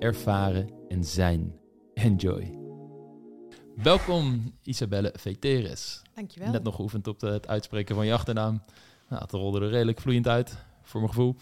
ervaren en zijn. Enjoy. Welkom Isabelle Veteris. Dankjewel. Net nog geoefend op de- het uitspreken van je achternaam. Nou, het rolde er redelijk vloeiend uit, voor mijn gevoel.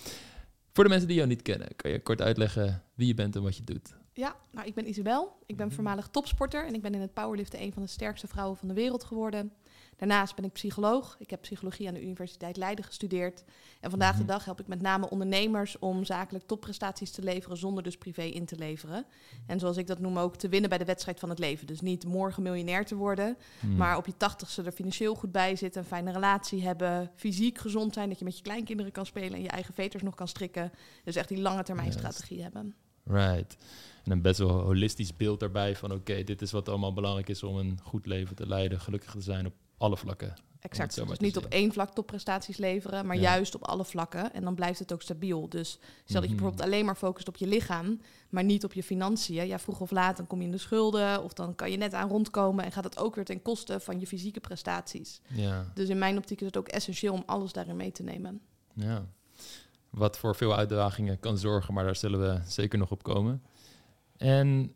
Voor de mensen die jou niet kennen, kan je kort uitleggen wie je bent en wat je doet? Ja, nou, ik ben Isabel. Ik ben voormalig topsporter en ik ben in het powerliften een van de sterkste vrouwen van de wereld geworden. Daarnaast ben ik psycholoog. Ik heb psychologie aan de Universiteit Leiden gestudeerd. En vandaag de Mhm. dag help ik met name ondernemers om zakelijk topprestaties te leveren zonder dus privé in te leveren. En zoals ik dat noem ook te winnen bij de wedstrijd van het leven. Dus niet morgen miljonair te worden, Hmm. maar op je tachtigste er financieel goed bij zitten, een fijne relatie hebben, fysiek gezond zijn, dat je met je kleinkinderen kan spelen en je eigen veters nog kan strikken. Dus echt die lange termijn strategie hebben. Right. En een best wel holistisch beeld daarbij van oké, dit is wat allemaal belangrijk is om een goed leven te leiden, gelukkig te zijn op alle vlakken. Exact. Dus niet op één vlak topprestaties leveren, maar Ja. juist op alle vlakken. En dan blijft het ook stabiel. Dus stel dat je Mhm. bijvoorbeeld alleen maar focust op je lichaam, maar niet op je financiën. Ja, vroeg of laat dan kom je in de schulden of dan kan je net aan rondkomen en gaat het ook weer ten koste van je fysieke prestaties. Ja, Dus in mijn optiek is het ook essentieel om alles daarin mee te nemen. ja. Wat voor veel uitdagingen kan zorgen, maar daar zullen we zeker nog op komen. En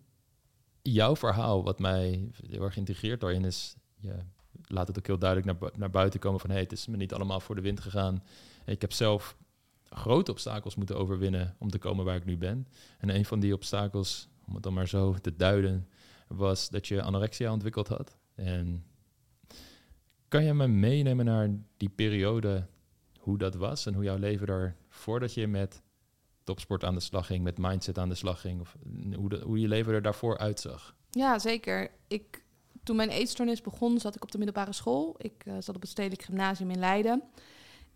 jouw verhaal, wat mij heel erg integreert daarin, is je laat het ook heel duidelijk naar, naar buiten komen van hey, het is me niet allemaal voor de wind gegaan. Ik heb zelf grote obstakels moeten overwinnen om te komen waar ik nu ben. En een van die obstakels, om het dan maar zo te duiden, was dat je anorexia ontwikkeld had. En kan je me meenemen naar die periode, hoe dat was en hoe jouw leven er voordat je met topsport aan de slag ging, met mindset aan de slag ging, of hoe, de, hoe je leven er daarvoor uitzag? Ja, zeker. Ik, toen mijn eetstoornis begon, zat ik op de middelbare school. Ik eh, zat op het Stedelijk Gymnasium in Leiden.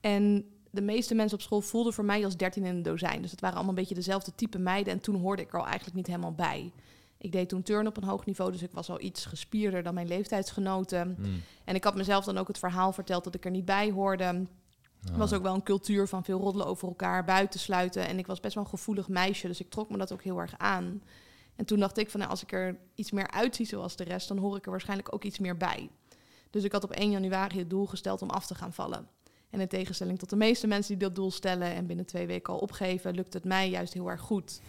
En de meeste mensen op school voelden voor mij als dertien in een dozijn. Dus het waren allemaal een beetje dezelfde type meiden. En toen hoorde ik er al eigenlijk niet helemaal bij. Ik deed toen turn op een hoog niveau, dus ik was al iets gespierder dan mijn leeftijdsgenoten. Hmm. En ik had mezelf dan ook het verhaal verteld dat ik er niet bij hoorde. Er Ah. was ook wel een cultuur van veel roddelen over elkaar, buitensluiten. En ik was best wel een gevoelig meisje, dus ik trok me dat ook heel erg aan. En toen dacht ik van, nou, als ik er iets meer uitzie zoals de rest, dan hoor ik er waarschijnlijk ook iets meer bij. Dus ik had op 1 januari het doel gesteld om af te gaan vallen. En in tegenstelling tot de meeste mensen die dat doel stellen en binnen twee weken al opgeven, lukt het mij juist heel erg goed.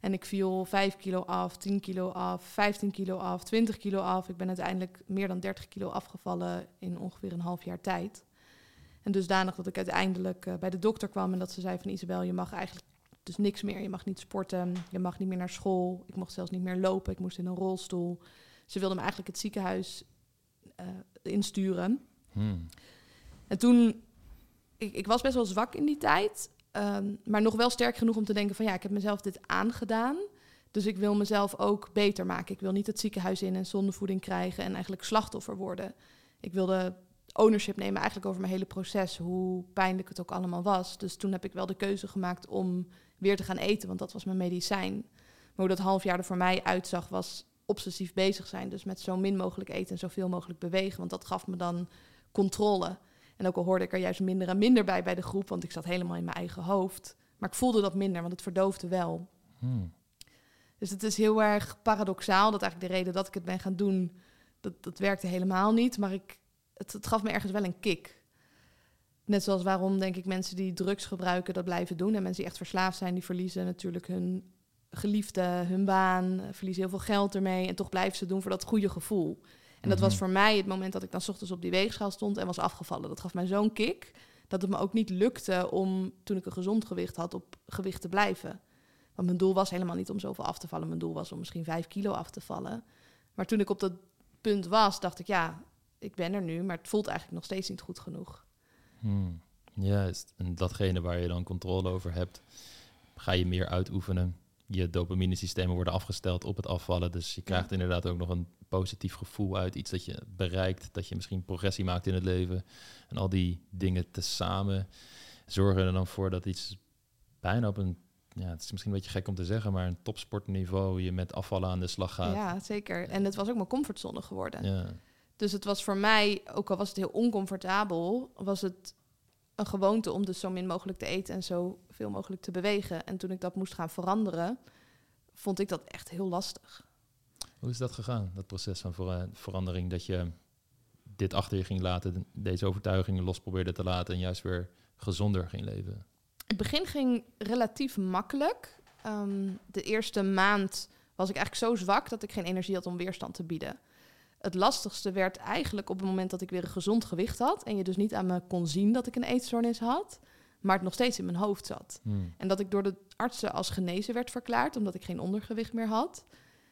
En ik viel 5 kilo af, 10 kilo af, 15 kilo af, 20 kilo af. Ik ben uiteindelijk meer dan 30 kilo afgevallen in ongeveer een half jaar tijd. En dusdanig dat ik uiteindelijk eh, bij de dokter kwam en dat ze zei van Isabel, je mag eigenlijk dus niks meer. Je mag niet sporten, je mag niet meer naar school. Ik mocht zelfs niet meer lopen, ik moest in een rolstoel. Ze wilde me eigenlijk het ziekenhuis eh, insturen. Hmm. En toen, ik, ik was best wel zwak in die tijd, ehm, maar nog wel sterk genoeg om te denken van ja, ik heb mezelf dit aangedaan. Dus ik wil mezelf ook beter maken. Ik wil niet het ziekenhuis in en zondevoeding krijgen en eigenlijk slachtoffer worden. Ik wilde ownership nemen eigenlijk over mijn hele proces, hoe pijnlijk het ook allemaal was. Dus toen heb ik wel de keuze gemaakt om weer te gaan eten, want dat was mijn medicijn. Maar hoe dat half jaar er voor mij uitzag, was obsessief bezig zijn. Dus met zo min mogelijk eten en zoveel mogelijk bewegen, want dat gaf me dan controle. En ook al hoorde ik er juist minder en minder bij bij de groep, want ik zat helemaal in mijn eigen hoofd. Maar ik voelde dat minder, want het verdoofde wel. Hmm. Dus het is heel erg paradoxaal dat eigenlijk de reden dat ik het ben gaan doen, dat, dat werkte helemaal niet. Maar ik, het, het gaf me ergens wel een kick. Net zoals waarom, denk ik, mensen die drugs gebruiken dat blijven doen. En mensen die echt verslaafd zijn, die verliezen natuurlijk hun geliefde, hun baan, verliezen heel veel geld ermee. En toch blijven ze doen voor dat goede gevoel. En dat was Mhm. voor mij het moment dat ik dan 's ochtends op die weegschaal stond en was afgevallen. Dat gaf mij zo'n kick dat het me ook niet lukte om, toen ik een gezond gewicht had, op gewicht te blijven. Want mijn doel was helemaal niet om zoveel af te vallen. Mijn doel was om misschien vijf kilo af te vallen. Maar toen ik op dat punt was, dacht ik, ja, ik ben er nu, maar het voelt eigenlijk nog steeds niet goed genoeg. Hmm. Juist. En datgene waar je dan controle over hebt, ga je meer uitoefenen. Je dopamine-systemen worden afgesteld op het afvallen. Dus je krijgt inderdaad ook nog een positief gevoel uit. Iets dat je bereikt, dat je misschien progressie maakt in het leven. En al die dingen tezamen zorgen er dan voor dat iets bijna op een ja, het is misschien een beetje gek om te zeggen, maar een topsportniveau je met afvallen aan de slag gaat. Ja, zeker. En het was ook mijn comfortzone geworden. Ja. Dus het was voor mij, ook al was het heel oncomfortabel, was het een gewoonte om dus zo min mogelijk te eten en zo veel mogelijk te bewegen. En toen ik dat moest gaan veranderen, vond ik dat echt heel lastig. Hoe is dat gegaan, dat proces van ver- verandering? Dat je dit achter je ging laten, deze overtuigingen los probeerde te laten en juist weer gezonder ging leven? Het begin ging relatief makkelijk. Ehm, de eerste maand was ik eigenlijk zo zwak dat ik geen energie had om weerstand te bieden. Het lastigste werd eigenlijk op het moment dat ik weer een gezond gewicht had. En je dus niet aan me kon zien dat ik een eetstoornis had. Maar het nog steeds in mijn hoofd zat. Hmm. En dat ik door de artsen als genezen werd verklaard, omdat ik geen ondergewicht meer had.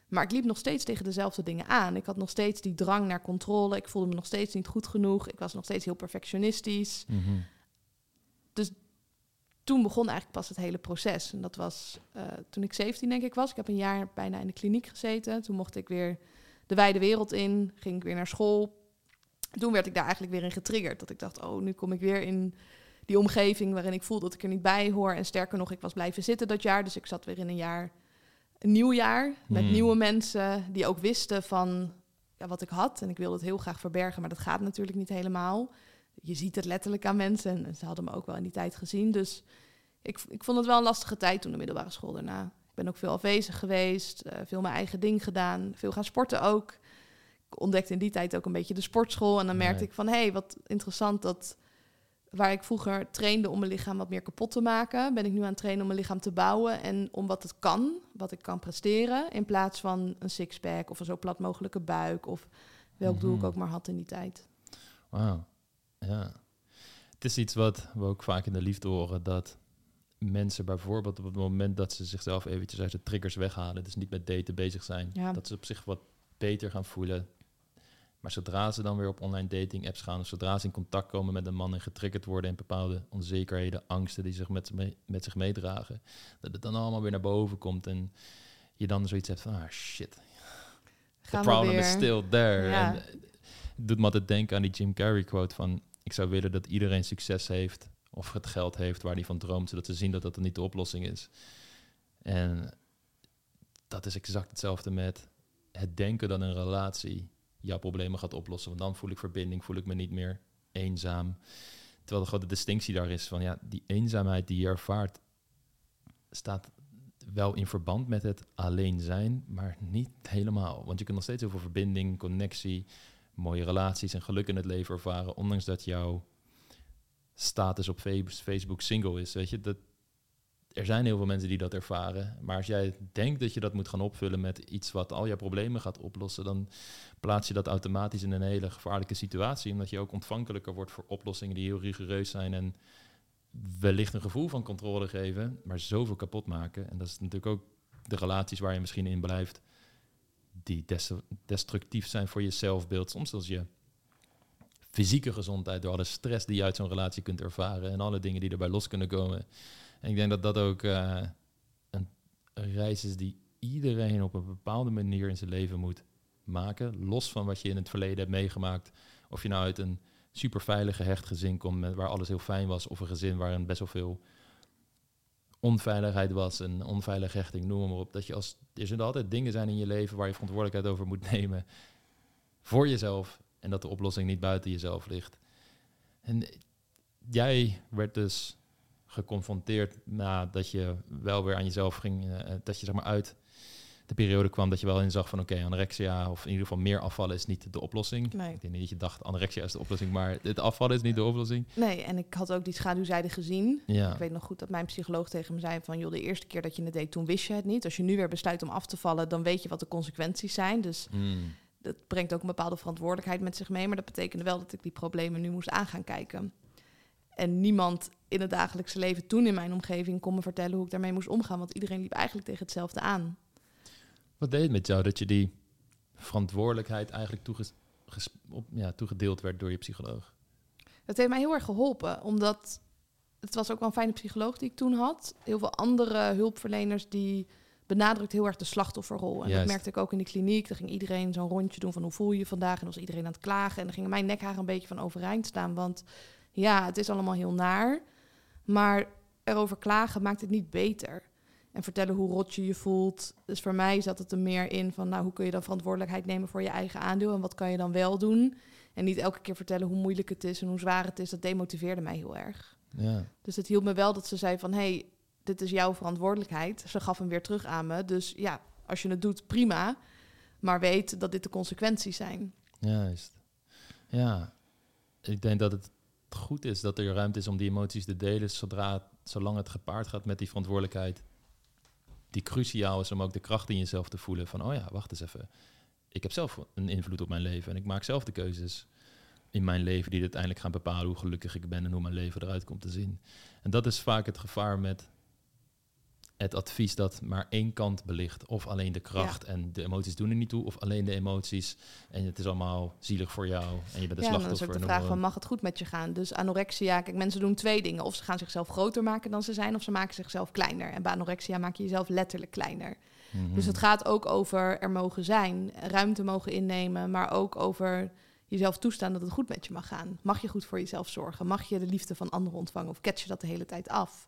Maar ik liep nog steeds tegen dezelfde dingen aan. Ik had nog steeds die drang naar controle. Ik voelde me nog steeds niet goed genoeg. Ik was nog steeds heel perfectionistisch. Mhm. Toen begon eigenlijk pas het hele proces. En dat was eh, toen ik 17 denk ik was. Ik heb een jaar bijna in de kliniek gezeten. Toen mocht ik weer de wijde wereld in. Ging ik weer naar school. Toen werd ik daar eigenlijk weer in getriggerd. Dat ik dacht, oh, nu kom ik weer in die omgeving waarin ik voel dat ik er niet bij hoor. En sterker nog, ik was blijven zitten dat jaar. Dus ik zat weer in een jaar, een nieuw jaar. Met Hmm. nieuwe mensen die ook wisten van ja, wat ik had. En ik wilde het heel graag verbergen, maar dat gaat natuurlijk niet helemaal. Je ziet het letterlijk aan mensen. En ze hadden me ook wel in die tijd gezien. Dus ik, ik vond het wel een lastige tijd toen de middelbare school daarna. Ik ben ook veel afwezig geweest, eh, veel mijn eigen ding gedaan, veel gaan sporten ook. Ik ontdekte in die tijd ook een beetje de sportschool. En dan merkte Nee. ik van, hé, hey, wat interessant dat waar ik vroeger trainde om mijn lichaam wat meer kapot te maken, ben ik nu aan het trainen om mijn lichaam te bouwen en om wat het kan, wat ik kan presteren, in plaats van een sixpack of een zo plat mogelijke buik of welk doel ik Mhm. ook maar had in die tijd. Wauw. Ja. Het is iets wat we ook vaak in de liefde horen, dat mensen bijvoorbeeld op het moment dat ze zichzelf eventjes uit de triggers weghalen, dus niet met daten bezig zijn, Ja. dat ze op zich wat beter gaan voelen. Maar zodra ze dan weer op online dating apps gaan, of zodra ze in contact komen met een man en getriggerd worden in bepaalde onzekerheden, angsten die zich met, met zich meedragen, dat het dan allemaal weer naar boven komt en je dan zoiets hebt van, ah shit, the problem is still there. Ja. En eh, het doet me altijd denken aan die Jim Carrey quote van... ik zou willen dat iedereen succes heeft of het geld heeft waar hij van droomt... zodat ze zien dat dat niet de oplossing is. En dat is exact hetzelfde met het denken dat een relatie jouw problemen gaat oplossen. Want dan voel ik verbinding, voel ik me niet meer eenzaam. Terwijl de grote distinctie daar is van ja, die eenzaamheid die je ervaart... staat wel in verband met het alleen zijn, maar niet helemaal. Want je kunt nog steeds heel veel verbinding, connectie, mooie relaties en geluk in het leven ervaren, ondanks dat jouw status op Facebook single is. Weet je, dat, er zijn heel veel mensen die dat ervaren. Maar als jij denkt dat je dat moet gaan opvullen met iets wat al jouw problemen gaat oplossen, dan plaats je dat automatisch in een hele gevaarlijke situatie. Omdat je ook ontvankelijker wordt voor oplossingen die heel rigoureus zijn en wellicht een gevoel van controle geven, maar zoveel kapot maken. En dat is natuurlijk ook de relaties waar je misschien in blijft, die des- destructief zijn voor je zelfbeeld. Soms als je fysieke gezondheid, door alle stress die je uit zo'n relatie kunt ervaren en alle dingen die erbij los kunnen komen. En ik denk dat dat ook eh, een, reis is die iedereen op een bepaalde manier in zijn leven moet maken, los van wat je in het verleden hebt meegemaakt. Of je nou uit een super veilige hecht gezin komt waar alles heel fijn was, of een gezin waarin best wel veel onveiligheid was, een onveilige hechting, noem maar op. Dat je als er zullen altijd dingen zijn in je leven waar je verantwoordelijkheid over moet nemen voor jezelf en dat de oplossing niet buiten jezelf ligt. En jij werd dus geconfronteerd nadat je wel weer aan jezelf ging, eh, dat je zeg maar uit de periode kwam dat je wel inzag van oké, anorexia of in ieder geval meer afvallen is niet de oplossing. Nee. Ik denk niet dat je dacht anorexia is de oplossing, maar het afvallen is niet de oplossing. Nee, en ik had ook die schaduwzijde gezien. Ja. Ik weet nog goed dat mijn psycholoog tegen me zei van... joh, de eerste keer dat je het deed, toen wist je het niet. Als je nu weer besluit om af te vallen, dan weet je wat de consequenties zijn. Dus Mm. Dat brengt ook een bepaalde verantwoordelijkheid met zich mee. Maar dat betekende wel dat ik die problemen nu moest aan gaan kijken. En niemand in het dagelijkse leven toen in mijn omgeving kon me vertellen hoe ik daarmee moest omgaan. Want iedereen liep eigenlijk tegen hetzelfde aan. Wat deed het met jou dat je die verantwoordelijkheid eigenlijk toeges- op, ja, toegedeeld werd door je psycholoog? Dat heeft mij heel erg geholpen, omdat het was ook wel een fijne psycholoog die ik toen had. Heel veel andere hulpverleners die benadrukt heel erg de slachtofferrol. En Juist. dat merkte ik ook in de kliniek. Daar ging iedereen zo'n rondje doen van hoe voel je je vandaag. En dan was iedereen aan het klagen. En dan gingen mijn nekharen een beetje van overeind staan. Want ja, het is allemaal heel naar. Maar erover klagen maakt het niet beter. En vertellen hoe rot je je voelt. Dus voor mij zat het er meer in van, nou, hoe kun je dan verantwoordelijkheid nemen voor je eigen aandeel en wat kan je dan wel doen? En niet elke keer vertellen hoe moeilijk het is en hoe zwaar het is. Dat demotiveerde mij heel erg. Ja. Dus het hielp me wel dat ze zei van, hey, dit is jouw verantwoordelijkheid. Ze gaf hem weer terug aan me. Dus ja, als je het doet, prima. Maar weet dat dit de consequenties zijn. Juist. Ja, ik denk dat het goed is dat er ruimte is om die emoties te delen, zodra, zolang het gepaard gaat met die verantwoordelijkheid, die cruciaal is om ook de kracht in jezelf te voelen. Van, oh ja, wacht eens even. Ik heb zelf een invloed op mijn leven en ik maak zelf de keuzes in mijn leven die uiteindelijk gaan bepalen hoe gelukkig ik ben en hoe mijn leven eruit komt te zien. En dat is vaak het gevaar met het advies dat maar één kant belicht. Of alleen de kracht en de emoties doen er niet toe. Of alleen de emoties en het is allemaal zielig voor jou. En je bent een ja, dan slachtoffer. is ook de vraag dan- van, mag het goed met je gaan? Dus anorexia, kijk, mensen doen twee dingen. Of ze gaan zichzelf groter maken dan ze zijn, of ze maken zichzelf kleiner. En bij anorexia maak je jezelf letterlijk kleiner. Mhm. Dus het gaat ook over er mogen zijn, ruimte mogen innemen, maar ook over jezelf toestaan dat het goed met je mag gaan. Mag je goed voor jezelf zorgen? Mag je de liefde van anderen ontvangen? Of catch je dat de hele tijd af?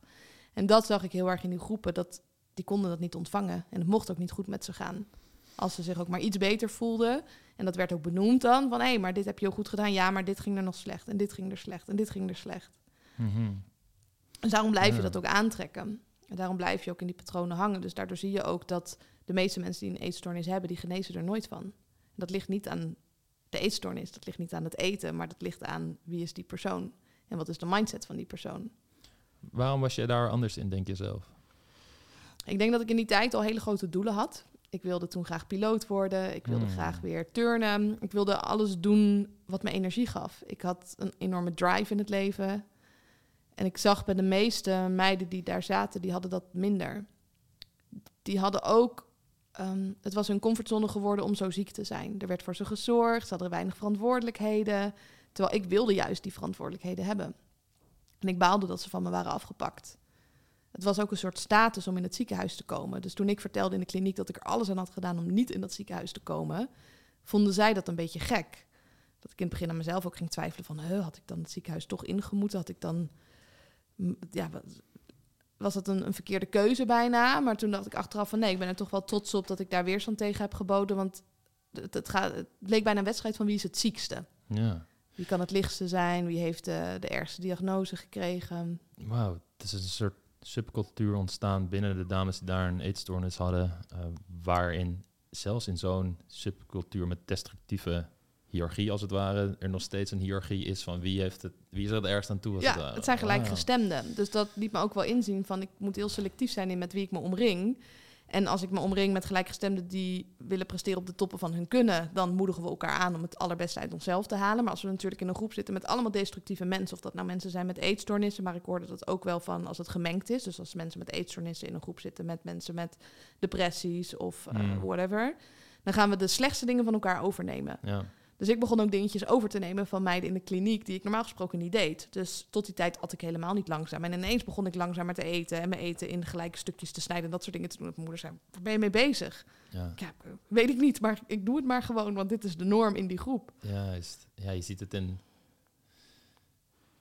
En dat zag ik heel erg in die groepen, dat die konden dat niet ontvangen. En het mocht ook niet goed met ze gaan. Als ze zich ook maar iets beter voelden. En dat werd ook benoemd dan, van hé, maar dit heb je heel goed gedaan. Ja, maar dit ging er nog slecht. En dit ging er slecht. En dit ging er slecht. Mhm. Dus daarom blijf je dat ook aantrekken. En daarom blijf je ook in die patronen hangen. Dus daardoor zie je ook dat de meeste mensen die een eetstoornis hebben, die genezen er nooit van. En dat ligt niet aan de eetstoornis, dat ligt niet aan het eten, maar dat ligt aan wie is die persoon en wat is de mindset van die persoon. Waarom was je daar anders in, denk je zelf? Ik denk dat ik in die tijd al hele grote doelen had. Ik wilde toen graag piloot worden. Ik wilde Hmm. graag weer turnen. Ik wilde alles doen wat me energie gaf. Ik had een enorme drive in het leven. En ik zag bij de meeste meiden die daar zaten, die hadden dat minder. Die hadden ook... ehm, het was hun comfortzone geworden om zo ziek te zijn. Er werd voor ze gezorgd, ze hadden weinig verantwoordelijkheden. Terwijl ik wilde juist die verantwoordelijkheden hebben. En ik baalde dat ze van me waren afgepakt. Het was ook een soort status om in het ziekenhuis te komen. Dus toen ik vertelde in de kliniek dat ik er alles aan had gedaan om niet in dat ziekenhuis te komen, vonden zij dat een beetje gek. Dat ik in het begin aan mezelf ook ging twijfelen van, "Huh, had ik dan het ziekenhuis toch ingemoeten? Had ik dan, ja, wa- was dat een, een verkeerde keuze bijna? Maar toen dacht ik achteraf van, nee, ik ben er toch wel trots op dat ik daar weerstand tegen heb geboden, want het, het, gaat, het leek bijna een wedstrijd van wie is het ziekste. Ja. Wie kan het lichtste zijn? Wie heeft de, de ergste diagnose gekregen? Wauw, het is een soort subcultuur ontstaan binnen de dames die daar een eetstoornis hadden, eh, waarin zelfs in zo'n subcultuur met destructieve hiërarchie als het ware, er nog steeds een hiërarchie is van wie, heeft het, wie is er het ergst aan toe als Ja, het zijn Wauw. gelijkgestemden. Dus dat liet me ook wel inzien van ik moet heel selectief zijn in met wie ik me omring. En als ik me omring met gelijkgestemden die willen presteren op de toppen van hun kunnen, dan moedigen we elkaar aan om het allerbeste uit onszelf te halen. Maar als we natuurlijk in een groep zitten met allemaal destructieve mensen, of dat nou mensen zijn met eetstoornissen, maar ik hoorde dat ook wel van als het gemengd is. Dus als mensen met eetstoornissen in een groep zitten met mensen met depressies of eh, Hmm. whatever, dan gaan we de slechtste dingen van elkaar overnemen. Ja, Dus ik begon ook dingetjes over te nemen van meiden in de kliniek die ik normaal gesproken niet deed. Dus tot die tijd at ik helemaal niet langzaam. En ineens begon ik langzamer te eten en mijn eten in gelijke stukjes te snijden en dat soort dingen te doen. Dat mijn moeder zei, waar ben je mee bezig? ja. Ja, weet ik niet, maar ik doe het maar gewoon, want dit is de norm in die groep. Juist. Ja, je ziet het in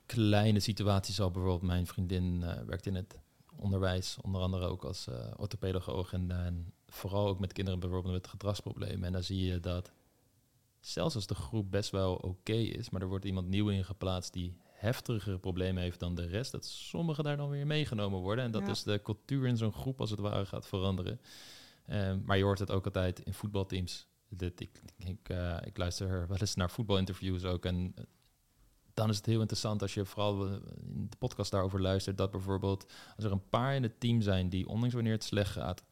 kleine situaties al. Bijvoorbeeld mijn vriendin eh, werkt in het onderwijs, onder andere ook als eh orthopedagoog. En, en vooral ook met kinderen bijvoorbeeld met gedragsproblemen. En dan zie je dat zelfs als de groep best wel oké is, maar er wordt iemand nieuw in geplaatst die heftigere problemen heeft dan de rest, dat sommigen daar dan weer meegenomen worden. En dat Ja. is de cultuur in zo'n groep als het ware gaat veranderen. Ehm, maar je hoort het ook altijd in voetbalteams. Dit, ik, ik, eh, ik luister wel eens naar voetbalinterviews ook. En eh, dan is het heel interessant als je vooral eh, in de podcast daarover luistert. Dat bijvoorbeeld als er een paar in het team zijn die, ondanks wanneer het slecht gaat,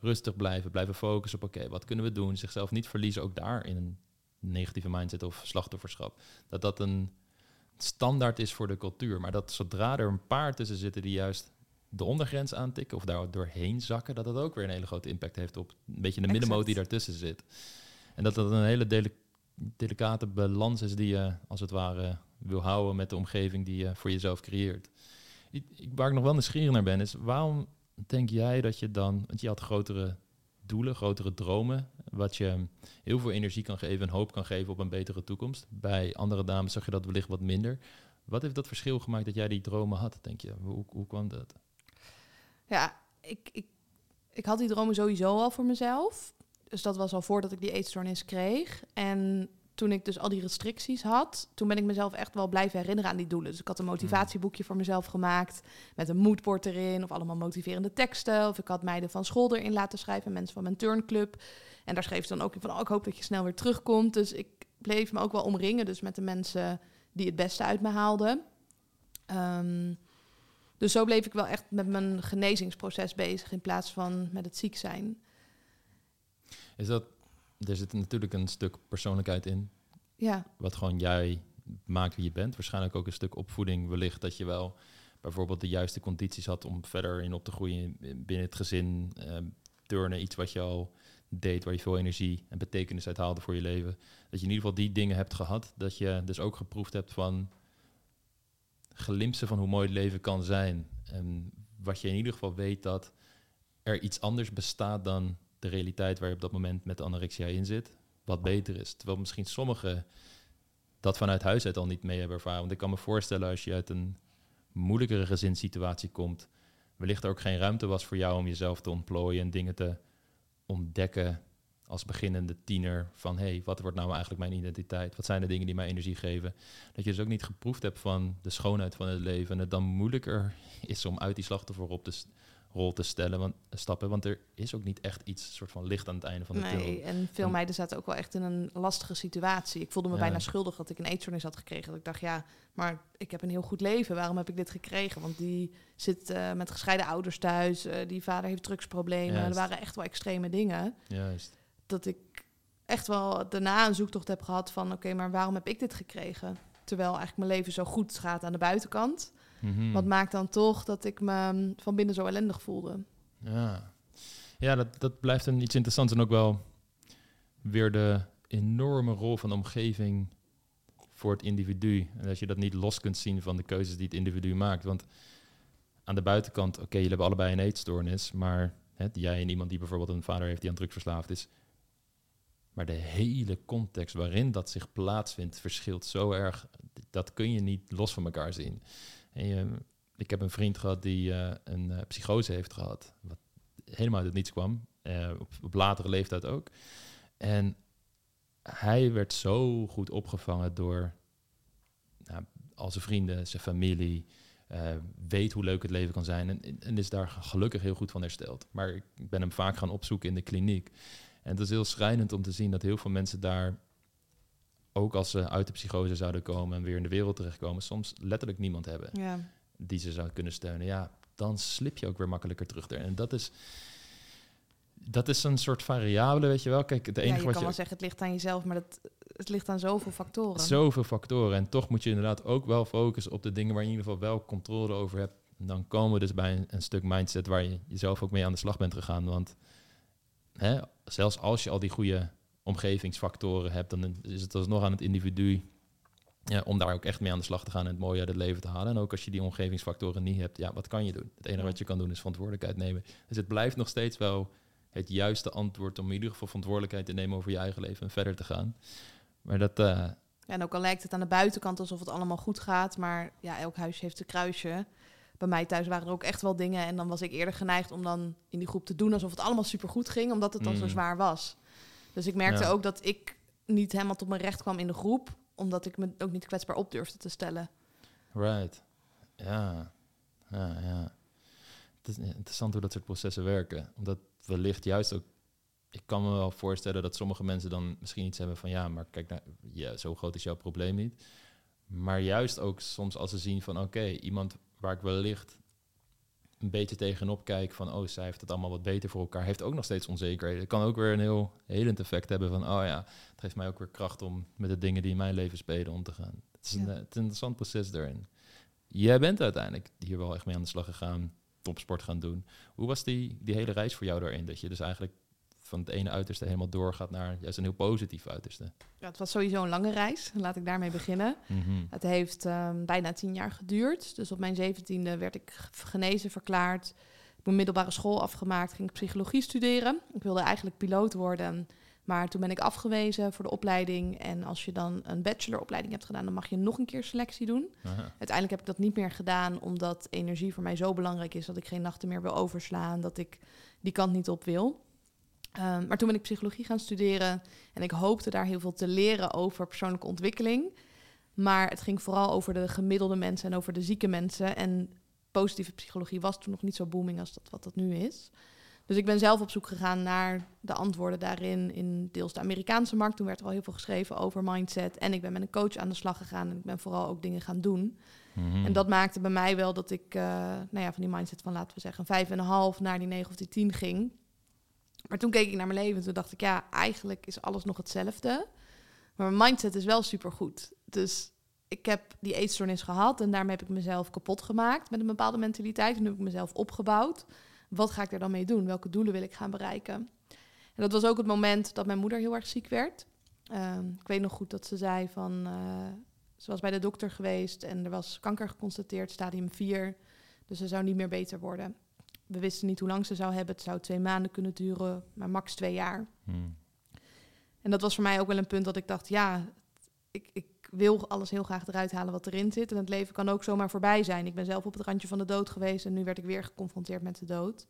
rustig blijven, blijven focussen op oké, wat kunnen we doen? Zichzelf niet verliezen, ook daar in een negatieve mindset of slachtofferschap. Dat dat een standaard is voor de cultuur. Maar dat zodra er een paar tussen zitten die juist de ondergrens aantikken of daar doorheen zakken, dat dat ook weer een hele grote impact heeft op een beetje de middenmoot die daartussen zit. En dat dat een hele deli- delicate balans is die je als het ware wil houden met de omgeving die je voor jezelf creëert. Ik, ik- waar ik nog wel nieuwsgierig naar ben, is waarom denk jij dat je dan, want je had grotere doelen, grotere dromen, wat je heel veel energie kan geven en hoop kan geven op een betere toekomst. Bij andere dames zag je dat wellicht wat minder. Wat heeft dat verschil gemaakt dat jij die dromen had, denk je? Hoe, hoe kwam dat? Ja, ik, ik, ik had die dromen sowieso al voor mezelf. Dus dat was al voordat ik die eetstoornis kreeg. En toen ik dus al die restricties had, toen ben ik mezelf echt wel blijven herinneren aan die doelen. Dus ik had een motivatieboekje voor mezelf gemaakt met een moodboard erin of allemaal motiverende teksten. Of ik had meiden van school erin laten schrijven, mensen van mijn turnclub. En daar schreef ze dan ook in van, oh, ik hoop dat je snel weer terugkomt. Dus ik bleef me ook wel omringen, dus met de mensen die het beste uit me haalden. Ehm, dus zo bleef ik wel echt met mijn genezingsproces bezig in plaats van met het ziek zijn. Is dat, er zit natuurlijk een stuk persoonlijkheid in, Ja, wat gewoon jij maakt wie je bent. Waarschijnlijk ook een stuk opvoeding, wellicht dat je wel bijvoorbeeld de juiste condities had om verder in op te groeien binnen het gezin. eh, turnen, iets wat je al deed, waar je veel energie en betekenis uit haalde voor je leven. Dat je in ieder geval die dingen hebt gehad. Dat je dus ook geproefd hebt van glimpsen van hoe mooi het leven kan zijn. En wat je in ieder geval weet dat er iets anders bestaat dan de realiteit waar je op dat moment met anorexia in zit. Wat beter is. Terwijl misschien sommigen dat vanuit huis uit al niet mee hebben ervaren. Want ik kan me voorstellen als je uit een moeilijkere gezinssituatie komt, wellicht er ook geen ruimte was voor jou om jezelf te ontplooien en dingen te ontdekken als beginnende tiener van hey, wat wordt nou eigenlijk mijn identiteit? Wat zijn de dingen die mij energie geven? Dat je dus ook niet geproefd hebt van de schoonheid van het leven en het dan moeilijker is om uit die slachtofferrol op te rol te stellen, want, stappen, want er is ook niet echt iets soort van licht aan het einde van de tunnel. nee. En veel En- meiden zaten ook wel echt in een lastige situatie. Ik voelde me Ja. bijna schuldig dat ik een eetstoornis had gekregen. Dat ik dacht, ja, maar ik heb een heel goed leven. Waarom heb ik dit gekregen? Want die zit eh, met gescheiden ouders thuis. eh, die vader heeft drugsproblemen. Juist. Er waren echt wel extreme dingen. Juist. dat ik echt wel daarna een zoektocht heb gehad van... oké, maar waarom heb ik dit gekregen? Terwijl eigenlijk mijn leven zo goed gaat aan de buitenkant. Mhm. Wat maakt dan toch dat ik me mm, van binnen zo ellendig voelde? Ja, ja dat, dat blijft een iets interessants en ook wel weer de enorme rol van de omgeving voor het individu. En dat je dat niet los kunt zien van de keuzes die het individu maakt. Want aan de buitenkant, oké, jullie hebben allebei een eetstoornis, maar hè, jij en iemand die bijvoorbeeld een vader heeft die aan drugs verslaafd is. Maar de hele context waarin dat zich plaatsvindt verschilt zo erg. Dat kun je niet los van elkaar zien. En ik heb een vriend gehad die eh, een eh, psychose heeft gehad. Wat helemaal uit het niets kwam. eh, op, op latere leeftijd ook. En hij werd zo goed opgevangen door nou, al zijn vrienden, zijn familie. weet hoe leuk het leven kan zijn. En, en is daar gelukkig heel goed van hersteld. Maar ik ben hem vaak gaan opzoeken in de kliniek. En het is heel schrijnend om te zien dat heel veel mensen daar, ook als ze uit de psychose zouden komen en weer in de wereld terechtkomen, soms letterlijk niemand hebben Ja, die ze zou kunnen steunen. Ja, dan slip je ook weer makkelijker terug erin. En dat is, dat is een soort variabele, weet je wel. Kijk, het ja enige je wat kan je... wel zeggen, het ligt aan jezelf... maar dat, het ligt aan zoveel factoren. Zoveel factoren. En toch moet je inderdaad ook wel focussen op de dingen waar je in ieder geval wel controle over hebt. En dan komen we dus bij een, een stuk mindset waar je jezelf ook mee aan de slag bent gegaan. Want hè, zelfs als je al die goede omgevingsfactoren hebt, dan is het alsnog aan het individu ja, om daar ook echt mee aan de slag te gaan en het mooie uit het leven te halen. En ook als je die omgevingsfactoren niet hebt, ja, wat kan je doen? Het enige wat je kan doen is verantwoordelijkheid nemen. Dus het blijft nog steeds wel het juiste antwoord om in ieder geval verantwoordelijkheid te nemen over je eigen leven en verder te gaan. Maar dat, eh, Ja, en ook al lijkt het aan de buitenkant alsof het allemaal goed gaat... maar ja, elk huisje heeft een kruisje. Bij mij thuis waren er ook echt wel dingen... en dan was ik eerder geneigd om dan in die groep te doen... alsof het allemaal supergoed ging, omdat het dan zo Mm. zwaar was. Dus ik merkte Ja. ook dat ik niet helemaal tot mijn recht kwam in de groep... omdat ik me ook niet kwetsbaar op durfde te stellen. Right. Ja. Ja, ja. Het is interessant hoe dat soort processen werken. Omdat wellicht juist ook... Ik kan me wel voorstellen dat sommige mensen dan misschien iets hebben van... Ja, maar kijk, nou, ja, zo groot is jouw probleem niet. Maar juist ook soms als ze zien van... Oké, iemand waar ik wellicht een beetje tegenop kijk van... Oh, zij heeft het allemaal wat beter voor elkaar. Heeft ook nog steeds onzekerheden. Het kan ook weer een heel helend effect hebben van... Oh ja, het geeft mij ook weer kracht om met de dingen die in mijn leven spelen om te gaan. Het is, een, Ja. eh, het is een interessant proces daarin. Jij bent uiteindelijk hier wel echt mee aan de slag gegaan, topsport gaan doen. Hoe was die, die hele reis voor jou daarin? Dat je dus eigenlijk van het ene uiterste helemaal doorgaat naar juist een heel positief uiterste. Ja, het was sowieso een lange reis. Laat ik daarmee beginnen. Mhm. Het heeft ehm, bijna tien jaar geduurd. Dus op mijn zeventiende werd ik genezen verklaard. Ik heb mijn middelbare school afgemaakt, ging ik psychologie studeren. Ik wilde eigenlijk piloot worden. Maar toen ben ik afgewezen voor de opleiding. En als je dan een bacheloropleiding hebt gedaan, dan mag je nog een keer selectie doen. Aha. Uiteindelijk heb ik dat niet meer gedaan, omdat energie voor mij zo belangrijk is dat ik geen nachten meer wil overslaan, dat ik die kant niet op wil. Ehm, maar toen ben ik psychologie gaan studeren en ik hoopte daar heel veel te leren over persoonlijke ontwikkeling. Maar het ging vooral over de gemiddelde mensen en over de zieke mensen. En positieve psychologie was toen nog niet zo booming als dat wat dat nu is. Dus ik ben zelf op zoek gegaan naar de antwoorden daarin in deels de Amerikaanse markt. Toen werd er al heel veel geschreven over mindset. En ik ben met een coach aan de slag gegaan en ik ben vooral ook dingen gaan doen. Mhm. En dat maakte bij mij wel dat ik uh, nou ja, van die mindset van laten we zeggen vijf en een half naar die negen of die tien ging. Maar toen keek ik naar mijn leven en toen dacht ik, ja, eigenlijk is alles nog hetzelfde. Maar mijn mindset is wel supergoed. Dus ik heb die eetstoornis gehad en daarmee heb ik mezelf kapot gemaakt met een bepaalde mentaliteit. En nu heb ik mezelf opgebouwd. Wat ga ik er dan mee doen? Welke doelen wil ik gaan bereiken? En dat was ook het moment dat mijn moeder heel erg ziek werd. Uh, ik weet nog goed dat ze zei van... Uh, ze was bij de dokter geweest en er was kanker geconstateerd, stadium 4. Dus ze zou niet meer beter worden. We wisten niet hoe lang ze zou hebben. Het zou twee maanden kunnen duren, maar max twee jaar. Hmm. En dat was voor mij ook wel een punt dat ik dacht, ja, ik, ik wil alles heel graag eruit halen wat erin zit. En het leven kan ook zomaar voorbij zijn. Ik ben zelf op het randje van de dood geweest en nu werd ik weer geconfronteerd met de dood.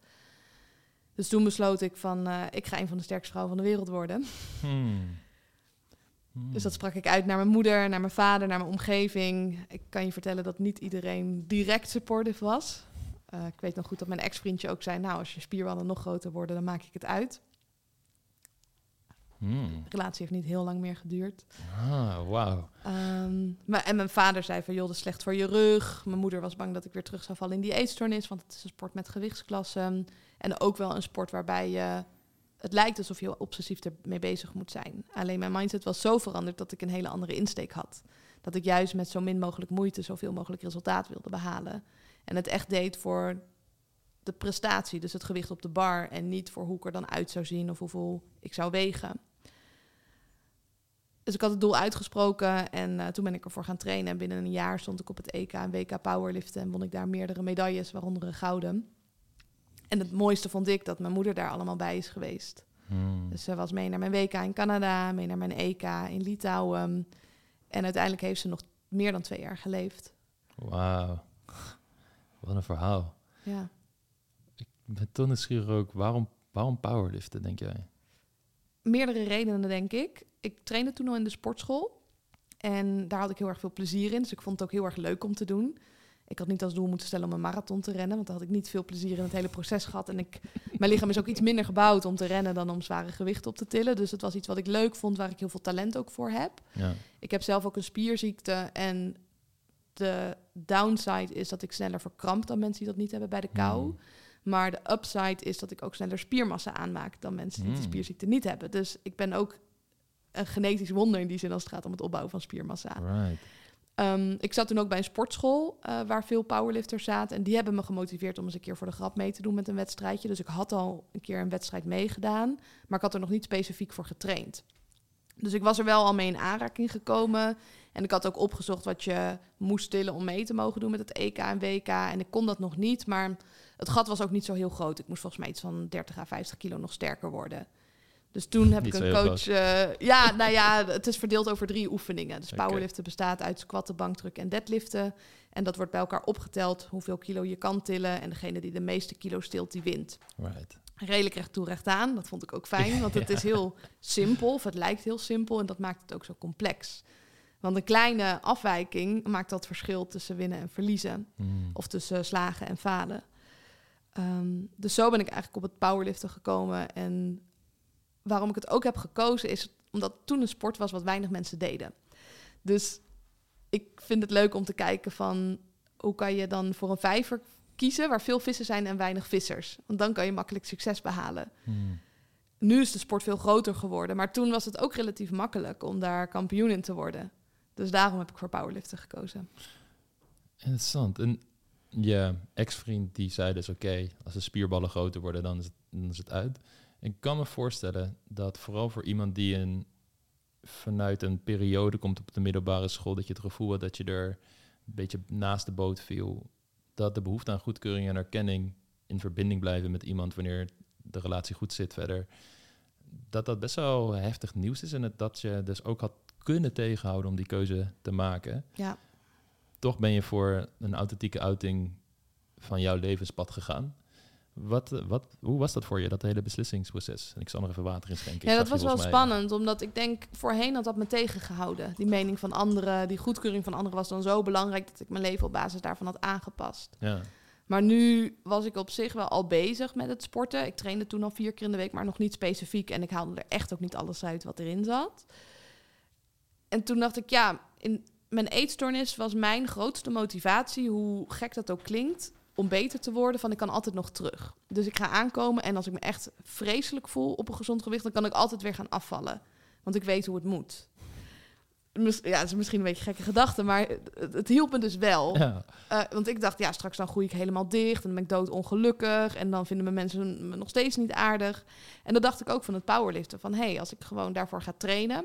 Dus toen besloot ik van, uh, ik ga een van de sterkste vrouwen van de wereld worden. Hmm. Hmm. Dus dat sprak ik uit naar mijn moeder, naar mijn vader, naar mijn omgeving. Ik kan je vertellen dat niet iedereen direct supportive was. Uh, ik weet nog goed dat mijn ex-vriendje ook zei... nou, als je spierballen nog groter worden, dan maak ik het uit. Hmm. De relatie heeft niet heel lang meer geduurd. Ah, wauw. Um, maar, en mijn vader zei van, joh, dat is slecht voor je rug. Mijn moeder was bang dat ik weer terug zou vallen in die eetstoornis... want het is een sport met gewichtsklassen. En ook wel een sport waarbij je... Het lijkt alsof je obsessief ermee bezig moet zijn. Alleen mijn mindset was zo veranderd dat ik een hele andere insteek had. Dat ik juist met zo min mogelijk moeite zoveel mogelijk resultaat wilde behalen. En het echt deed voor de prestatie, dus het gewicht op de bar. En niet voor hoe ik er dan uit zou zien of hoeveel ik zou wegen. Dus ik had het doel uitgesproken en uh, toen ben ik ervoor gaan trainen. En binnen een jaar stond ik op het EK en WK powerliften en won ik daar meerdere medailles, waaronder een gouden. En het mooiste vond ik dat mijn moeder daar allemaal bij is geweest. Hmm. Dus ze was mee naar mijn WK in Canada, mee naar mijn EK in Litouwen. En uiteindelijk heeft ze nog meer dan twee jaar geleefd. Wauw. Wat een verhaal. Ja. Ik ben toch nieuwsgierig ook. Waarom, waarom powerliften, denk jij? Meerdere redenen, denk ik. Ik trainde toen al in de sportschool. En daar had ik heel erg veel plezier in. Dus ik vond het ook heel erg leuk om te doen. Ik had niet als doel moeten stellen om een marathon te rennen. Want daar had ik niet veel plezier in het hele proces gehad. En ik, mijn lichaam is ook iets minder gebouwd om te rennen dan om zware gewichten op te tillen. Dus het was iets wat ik leuk vond, waar ik heel veel talent ook voor heb. Ja. Ik heb zelf ook een spierziekte. En de downside is dat ik sneller verkramp dan mensen die dat niet hebben bij de kou. Hmm. Maar de upside is dat ik ook sneller spiermassa aanmaak dan mensen die Hmm. spierziekte niet hebben. Dus ik ben ook een genetisch wonder in die zin als het gaat om het opbouwen van spiermassa. Right. Um, ik zat toen ook bij een sportschool uh, waar veel powerlifters zaten. En die hebben me gemotiveerd om eens een keer voor de grap mee te doen met een wedstrijdje. Dus ik had al een keer een wedstrijd meegedaan, maar ik had er nog niet specifiek voor getraind. Dus ik was er wel al mee in aanraking gekomen. En ik had ook opgezocht wat je moest tillen om mee te mogen doen met het EK en WK. En ik kon dat nog niet, maar het gat was ook niet zo heel groot. Ik moest volgens mij iets van 30 à 50 kilo nog sterker worden. Dus toen heb Niet ik een coach. Uh, ja, nou ja, het is verdeeld over drie oefeningen. Dus powerliften bestaat uit squatten, bankdruk en deadliften. En dat wordt bij elkaar opgeteld hoeveel kilo je kan tillen. En degene die de meeste kilo stilt, die wint. Right. Redelijk recht toe, recht aan. Dat vond ik ook fijn, want het is heel simpel. Of het lijkt heel simpel en dat maakt het ook zo complex. Want een kleine afwijking maakt dat verschil tussen winnen en verliezen. Hmm. Of tussen slagen en falen. Um, dus zo ben ik eigenlijk op het powerliften gekomen. En waarom ik het ook heb gekozen is omdat het toen een sport was wat weinig mensen deden. Dus ik vind het leuk om te kijken van hoe kan je dan voor een vijver kiezen waar veel vissen zijn en weinig vissers. Want dan kan je makkelijk succes behalen. Hmm. Nu is de sport veel groter geworden, maar toen was het ook relatief makkelijk om daar kampioen in te worden. Dus daarom heb ik voor powerliften gekozen. Interessant. En je ex-vriend die zei dus, oké, als de spierballen groter worden, dan is, het, dan is het uit. Ik kan me voorstellen dat vooral voor iemand die een, vanuit een periode komt op de middelbare school, dat je het gevoel had dat je er een beetje naast de boot viel, dat de behoefte aan goedkeuring en erkenning in verbinding blijven met iemand wanneer de relatie goed zit verder, dat dat best wel heftig nieuws is en dat je dus ook had kunnen tegenhouden om die keuze te maken. Ja. Toch ben je voor een authentieke uiting van jouw levenspad gegaan. Wat, wat, hoe was dat voor je, dat hele beslissingsproces? En ik zal nog even water inschenken. Ik Ja, dat was wel mij- spannend, omdat ik denk, voorheen had dat me tegengehouden. Die mening van anderen, die goedkeuring van anderen was dan zo belangrijk dat ik mijn leven op basis daarvan had aangepast. Ja, Maar nu was ik op zich wel al bezig met het sporten. Ik trainde toen al vier keer in de week, maar nog niet specifiek. En ik haalde er echt ook niet alles uit wat erin zat. En toen dacht ik, ja, in mijn eetstoornis was mijn grootste motivatie, hoe gek dat ook klinkt, om beter te worden, van ik kan altijd nog terug. Dus ik ga aankomen en als ik me echt vreselijk voel op een gezond gewicht, dan kan ik altijd weer gaan afvallen. Want ik weet hoe het moet. Ja, het is misschien een beetje gekke gedachte, maar het, het hielp me dus wel. ja. Eh, want ik dacht, ja, straks dan groei ik helemaal dicht en dan ben ik doodongelukkig en dan vinden mijn mensen me nog steeds niet aardig. En dat dacht ik ook van het powerliften. Van hé, hey, als ik gewoon daarvoor ga trainen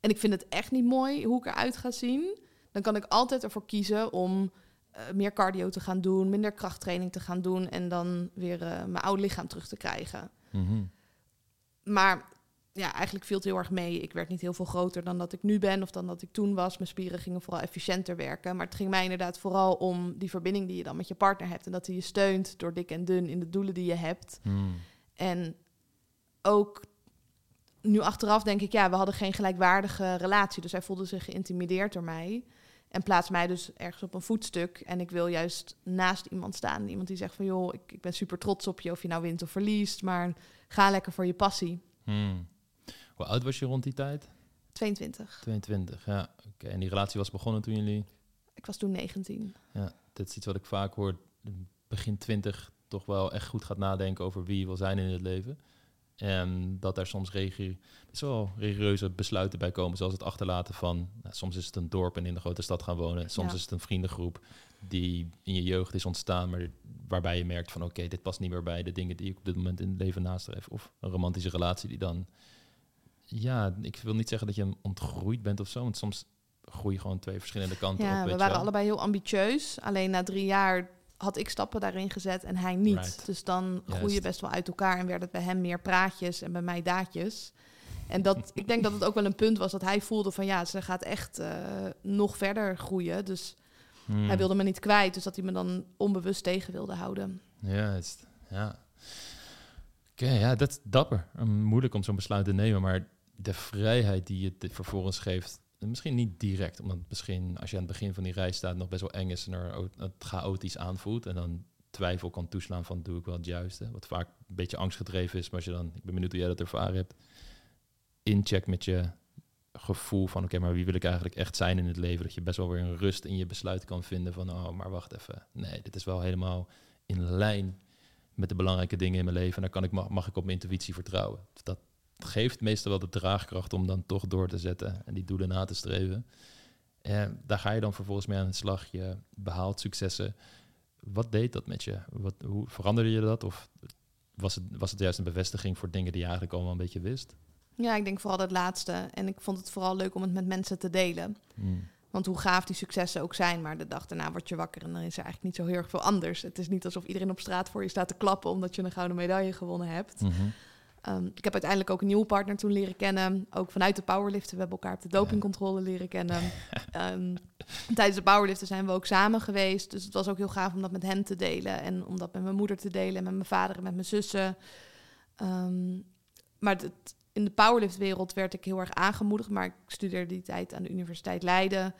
en ik vind het echt niet mooi hoe ik eruit ga zien, dan kan ik altijd ervoor kiezen om eh, meer cardio te gaan doen, minder krachttraining te gaan doen en dan weer eh, mijn oude lichaam terug te krijgen. Mhm. Maar ja, eigenlijk viel het heel erg mee. Ik werd niet heel veel groter dan dat ik nu ben of dan dat ik toen was. Mijn spieren gingen vooral efficiënter werken. Maar het ging mij inderdaad vooral om die verbinding die je dan met je partner hebt. En dat hij je steunt door dik en dun in de doelen die je hebt. Hmm. En ook nu achteraf denk ik, ja, we hadden geen gelijkwaardige relatie. Dus hij voelde zich geïntimideerd door mij. En plaatst mij dus ergens op een voetstuk. En ik wil juist naast iemand staan. Iemand die zegt van, joh, ik, ik ben super trots op je. Of je nou wint of verliest. Maar ga lekker voor je passie. Hmm. Hoe oud was je rond die tijd? 22. 22, ja. Oké, En die relatie was begonnen toen jullie... Ik was toen 19. Ja, dit is iets wat ik vaak hoor. Begin 20 toch wel echt goed gaat nadenken over wie je wil zijn in het leven. En dat daar soms regi- best wel rigoureuze besluiten bij komen. Zoals het achterlaten van... Nou, soms is het een dorp en in de grote stad gaan wonen. Soms Ja. is het een vriendengroep die in je jeugd is ontstaan... maar waarbij je merkt van... oké, dit past niet meer bij de dingen die ik op dit moment in het leven nastreef. Of een romantische relatie die dan... Ja, ik wil niet zeggen dat je ontgroeid bent of zo. Want soms groei je gewoon twee verschillende kanten op. Ja, weet we waren allebei heel ambitieus. Alleen na drie jaar had ik stappen daarin gezet en hij niet. Right. Dus dan groei je Juist. best wel uit elkaar en werd het bij hem meer praatjes en bij mij daadjes. En dat, ik denk dat het ook wel een punt was dat hij voelde van ja, ze gaat echt eh, nog verder groeien. Dus Hmm. hij wilde me niet kwijt, dus dat hij me dan onbewust tegen wilde houden. Juist, ja. Oké, ja, dat is dapper. Moeilijk om zo'n besluit te nemen, maar de vrijheid die je dit vervolgens geeft, misschien niet direct, omdat misschien als je aan het begin van die reis staat nog best wel eng is en er het chaotisch aanvoelt en dan twijfel kan toeslaan van doe ik wel het juiste, wat vaak een beetje angstgedreven is, maar als je dan, ik ben benieuwd hoe jij dat ervaren hebt, incheck met je gevoel van oké, maar wie wil ik eigenlijk echt zijn in het leven, dat je best wel weer een rust in je besluit kan vinden van oh, maar wacht even, nee, dit is wel helemaal in lijn met de belangrijke dingen in mijn leven. En daar kan ik, mag, mag ik op mijn intuïtie vertrouwen. Dat geeft meestal wel de draagkracht om dan toch door te zetten en die doelen na te streven. En daar ga je dan vervolgens mee aan de slag. Je behaalt successen. Wat deed dat met je? Wat, hoe veranderde je dat? Of was het, was het juist een bevestiging voor dingen die je eigenlijk al wel een beetje wist? Ja, ik denk vooral dat laatste. En ik vond het vooral leuk om het met mensen te delen. Hmm. Want hoe gaaf die successen ook zijn, maar de dag daarna word je wakker en dan is er eigenlijk niet zo heel erg veel anders. Het is niet alsof iedereen op straat voor je staat te klappen omdat je een gouden medaille gewonnen hebt. Mhm. Ehm, ik heb uiteindelijk ook een nieuwe partner toen leren kennen. Ook vanuit de powerliften. We hebben elkaar op de dopingcontrole leren kennen. Ehm, tijdens de powerliften zijn we ook samen geweest. Dus het was ook heel gaaf om dat met hem te delen. En om dat met mijn moeder te delen. En met mijn vader en met mijn zussen. Ehm, maar het- in de powerliftwereld werd ik heel erg aangemoedigd. Maar ik studeerde die tijd aan de Universiteit Leiden.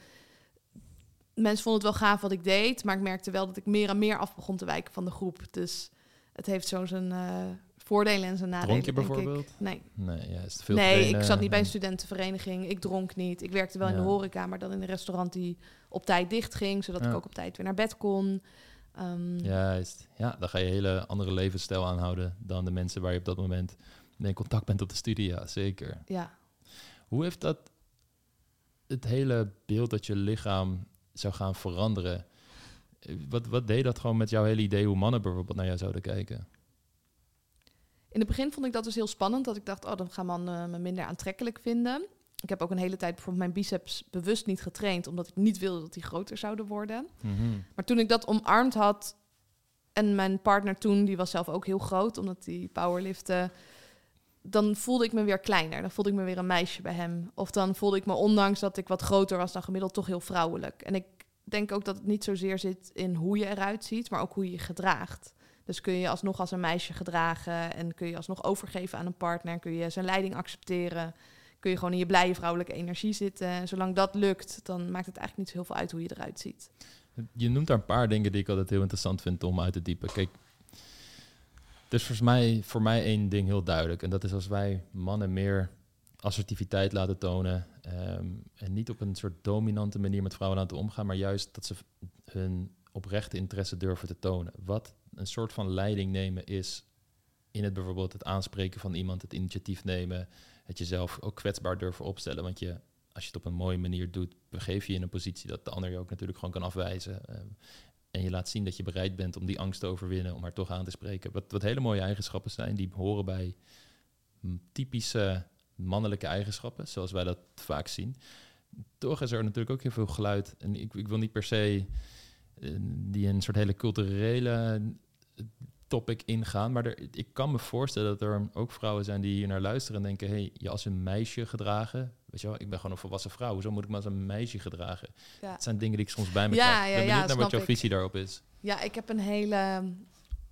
Mensen vonden het wel gaaf wat ik deed. Maar ik merkte wel dat ik meer en meer af begon te wijken van de groep. Dus het heeft zo zijn eh, voordelen en zijn nadelen. Dronk je ik. bijvoorbeeld? Nee. Nee, juist. Veel nee, ik zat niet bij een en- studentenvereniging. Ik dronk niet. Ik werkte wel in de horeca, maar dan in een restaurant die op tijd dicht ging, zodat ik ook op tijd weer naar bed kon. Ehm, Juist. Ja, dan ga je een hele andere levensstijl aanhouden dan de mensen waar je op dat moment mee in contact bent op de studie. Ja, zeker. ja. Hoe heeft dat het hele beeld dat je lichaam zou gaan veranderen? eh, Wat, wat deed dat gewoon met jouw hele idee hoe mannen bijvoorbeeld naar jou zouden kijken? In het begin vond ik dat dus heel spannend, dat ik dacht, oh, dan gaan mannen me minder aantrekkelijk vinden. Ik heb ook een hele tijd bijvoorbeeld mijn biceps bewust niet getraind, omdat ik niet wilde dat die groter zouden worden. Maar toen ik dat omarmd had en mijn partner toen, die was zelf ook heel groot, omdat die powerliften, dan voelde ik me weer kleiner. Dan voelde ik me weer een meisje bij hem. Of dan voelde ik me, ondanks dat ik wat groter was dan gemiddeld, toch heel vrouwelijk. En ik denk ook dat het niet zozeer zit in hoe je eruit ziet, maar ook hoe je je gedraagt. Dus kun je alsnog als een meisje gedragen en kun je alsnog overgeven aan een partner, kun je zijn leiding accepteren, kun je gewoon in je blije vrouwelijke energie zitten. En zolang dat lukt, dan maakt het eigenlijk niet zo heel veel uit hoe je eruit ziet. Je noemt daar een paar dingen die ik altijd heel interessant vind om uit te diepen. Kijk, dus volgens mij, voor mij één ding heel duidelijk. En dat is als wij mannen meer assertiviteit laten tonen. Ehm, en niet op een soort dominante manier met vrouwen laten omgaan, maar juist dat ze hun oprechte interesse durven te tonen. Wat een soort van leiding nemen is in het bijvoorbeeld het aanspreken van iemand, het initiatief nemen, het jezelf ook kwetsbaar durven opstellen. Want je, als je het op een mooie manier doet, begeef je in een positie dat de ander je ook natuurlijk gewoon kan afwijzen. Ehm, en je laat zien dat je bereid bent om die angst te overwinnen, om haar toch aan te spreken. Wat, wat hele mooie eigenschappen zijn, die horen bij typische mannelijke eigenschappen, zoals wij dat vaak zien. Toch is er natuurlijk ook heel veel geluid. En ik, ik wil niet per se die een soort hele culturele topic ingaan. Maar er, ik kan me voorstellen dat er ook vrouwen zijn die hier naar luisteren en denken: hé, hey, je als een meisje gedragen. Weet je wel, ik ben gewoon een volwassen vrouw. Hoezo moet ik me als een meisje gedragen? Ja. Het zijn dingen die ik soms bij me ja, krijg. Ik ben benieuwd naar wat jouw visie daarop is. Ja, ik heb een hele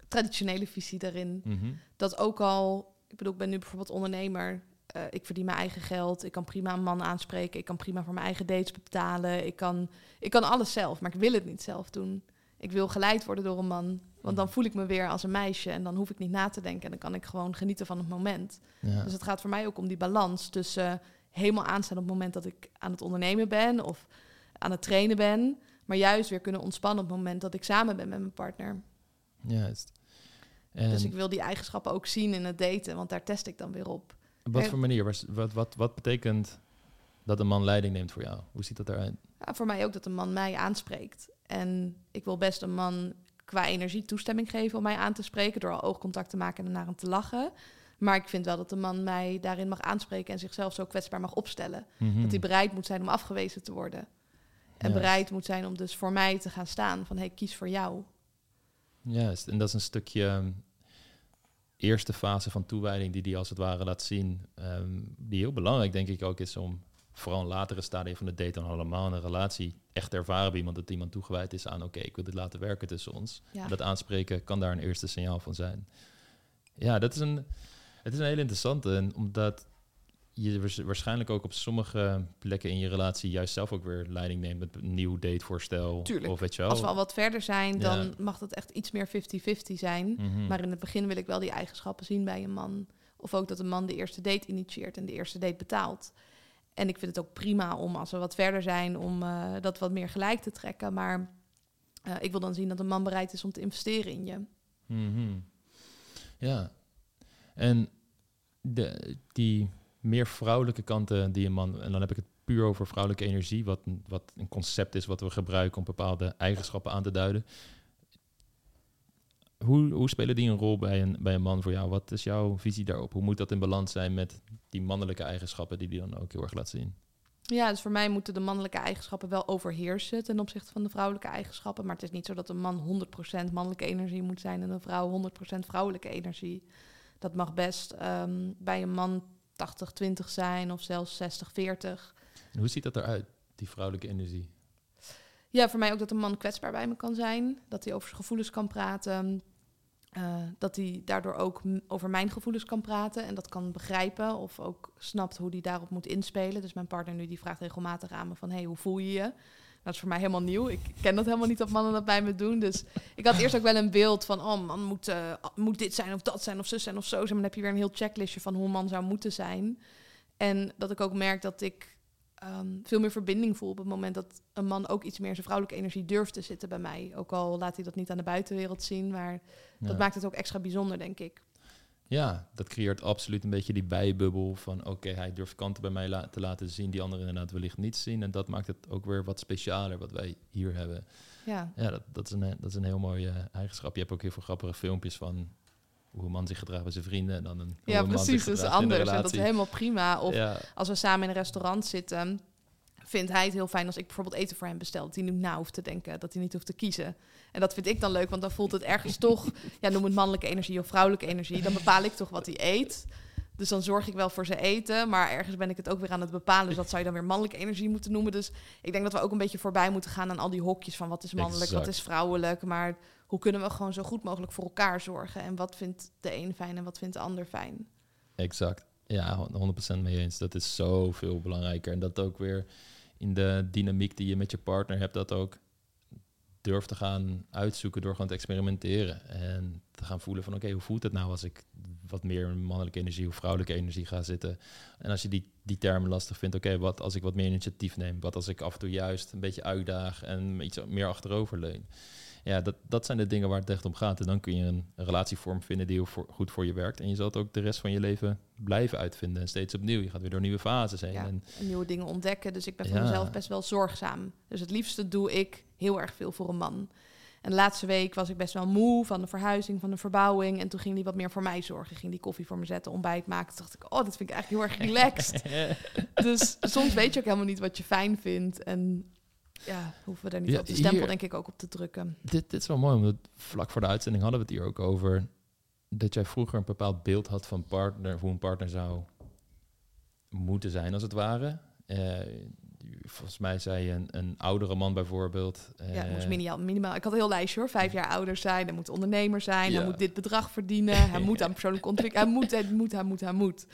traditionele visie daarin. Mm -hmm. Dat ook al, ik bedoel, ik ben nu bijvoorbeeld ondernemer. Uh, ik verdien mijn eigen geld. Ik kan prima een man aanspreken. Ik kan prima voor mijn eigen dates betalen. Ik kan, ik kan alles zelf, maar ik wil het niet zelf doen. Ik wil geleid worden door een man. Want dan voel ik me weer als een meisje en dan hoef ik niet na te denken. En dan kan ik gewoon genieten van het moment. Ja. Dus het gaat voor mij ook om die balans tussen uh, helemaal aanstaan op het moment dat ik aan het ondernemen ben of aan het trainen ben. Maar juist weer kunnen ontspannen op het moment dat ik samen ben met mijn partner. Juist. En dus ik wil die eigenschappen ook zien in het daten, want daar test ik dan weer op. Op wat voor manier? Wat, wat, wat betekent dat een man leiding neemt voor jou? Hoe ziet dat eruit? Ja, voor mij ook dat een man mij aanspreekt. En ik wil best een man qua energie toestemming geven om mij aan te spreken door al oogcontact te maken en naar hem te lachen. Maar ik vind wel dat de man mij daarin mag aanspreken en zichzelf zo kwetsbaar mag opstellen. Mm -hmm. Dat hij bereid moet zijn om afgewezen te worden. En Juist. bereid moet zijn om dus voor mij te gaan staan. Van hey, kies voor jou. Juist, en dat is een stukje um, eerste fase van toewijding die die als het ware laat zien. Um, die heel belangrijk denk ik ook is om vooral een latere stadium van de date dan allemaal een relatie echt ervaren bij iemand dat iemand toegewijd is aan oké, ik wil dit laten werken tussen ons. Ja. En dat aanspreken kan daar een eerste signaal van zijn. Ja, dat is een, het is een hele interessante, en omdat je waarschijnlijk ook op sommige plekken in je relatie juist zelf ook weer leiding neemt met een nieuw datevoorstel. Tuurlijk. Of weet je wel. Als we al wat verder zijn, dan ja. mag dat echt iets meer 50-50 zijn. Mm -hmm. Maar in het begin wil ik wel die eigenschappen zien bij een man. Of ook dat een man de eerste date initieert en de eerste date betaalt. En ik vind het ook prima om, als we wat verder zijn, om uh, dat wat meer gelijk te trekken. Maar uh, ik wil dan zien dat een man bereid is om te investeren in je. Mm -hmm. Ja. En de, die meer vrouwelijke kanten die een man... En dan heb ik het puur over vrouwelijke energie, wat, wat een concept is wat we gebruiken om bepaalde eigenschappen aan te duiden. Hoe, hoe spelen die een rol bij een, bij een man voor jou? Wat is jouw visie daarop? Hoe moet dat in balans zijn met die mannelijke eigenschappen die die dan ook heel erg laat zien? Ja, dus voor mij moeten de mannelijke eigenschappen wel overheersen ten opzichte van de vrouwelijke eigenschappen. Maar het is niet zo dat een man 100% mannelijke energie moet zijn en een vrouw 100% vrouwelijke energie. Dat mag best um, bij een man 80-20 zijn of zelfs 60-40. Hoe ziet dat eruit, die vrouwelijke energie? Ja, voor mij ook dat een man kwetsbaar bij me kan zijn. Dat hij over zijn gevoelens kan praten. Uh, dat hij daardoor ook over mijn gevoelens kan praten en dat kan begrijpen of ook snapt hoe hij daarop moet inspelen. Dus mijn partner nu die vraagt regelmatig aan me van, hey, hoe voel je je? Dat is voor mij helemaal nieuw. Ik ken dat helemaal niet dat mannen dat bij me doen. Dus ik had eerst ook wel een beeld van, oh man, moet, uh, moet dit zijn of dat zijn of zus zijn of zo. Maar dan heb je weer een heel checklistje van hoe een man zou moeten zijn. En dat ik ook merk dat ik um, veel meer verbinding voel op het moment dat een man ook iets meer zijn vrouwelijke energie durft te zitten bij mij. Ook al laat hij dat niet aan de buitenwereld zien, maar ja. dat maakt het ook extra bijzonder, denk ik. Ja, dat creëert absoluut een beetje die bijbubbel van oké, okay, hij durft kanten bij mij la te laten zien die anderen inderdaad wellicht niet zien. En dat maakt het ook weer wat specialer wat wij hier hebben. Ja, ja dat, dat, is een, dat is een heel mooie eigenschap. Je hebt ook heel veel grappige filmpjes van hoe een man zich gedraagt bij zijn vrienden en dan een Ja, precies, dat is anders. En dat is helemaal prima. Of ja. als we samen in een restaurant zitten, vindt hij het heel fijn als ik bijvoorbeeld eten voor hem bestel. Dat hij nu na hoeft te denken, dat hij niet hoeft te kiezen. En dat vind ik dan leuk, want dan voelt het ergens toch, ja, noem het mannelijke energie of vrouwelijke energie. Dan bepaal ik toch wat hij eet. Dus dan zorg ik wel voor ze eten, maar ergens ben ik het ook weer aan het bepalen. Dus dat zou je dan weer mannelijke energie moeten noemen. Dus ik denk dat we ook een beetje voorbij moeten gaan aan al die hokjes van wat is mannelijk, wat is vrouwelijk. Maar hoe kunnen we gewoon zo goed mogelijk voor elkaar zorgen? En wat vindt de een fijn en wat vindt de ander fijn? Exact. Ja, 100% mee eens. Dat is zoveel belangrijker. En dat ook weer in de dynamiek die je met je partner hebt, dat ook durft te gaan uitzoeken door gewoon te experimenteren. En te gaan voelen van oké, hoe voelt het nou als ik wat meer mannelijke energie of vrouwelijke energie ga zitten. En als je die, die termen lastig vindt, oké, wat als ik wat meer initiatief neem? Wat als ik af en toe juist een beetje uitdaag en iets meer achterover leun? Ja, dat, dat zijn de dingen waar het echt om gaat. En dan kun je een, een relatievorm vinden die heel voor, goed voor je werkt. En je zal het ook de rest van je leven blijven uitvinden. En steeds opnieuw. Je gaat weer door nieuwe fases heen. Ja, En nieuwe dingen ontdekken. Dus ik ben voor mezelf best wel zorgzaam. Dus het liefste doe ik heel erg veel voor een man. En de laatste week was ik best wel moe van de verhuizing, van de verbouwing. En toen ging die wat meer voor mij zorgen. Ging die koffie voor me zetten, ontbijt maken. Toen dacht ik, oh, dat vind ik eigenlijk heel erg relaxed. dus soms weet je ook helemaal niet wat je fijn vindt. En ja, hoeven we daar niet Ja, op de stempel hier- denk ik ook op te drukken. dit, dit is wel mooi, omdat vlak voor de uitzending hadden we het hier ook over dat jij vroeger een bepaald beeld had van partner, hoe een partner zou moeten zijn, als het ware. Eh, volgens mij zei je een, een oudere man bijvoorbeeld. Ja, het eh, moest minimaal, minimaal. Ik had een heel lijstje hoor. Vijf jaar ouder zijn, hij moet ondernemer zijn, Ja. hij moet dit bedrag verdienen, hij moet aan persoonlijke ontwikkeling, hij moet, hij moet, hij moet, hij moet.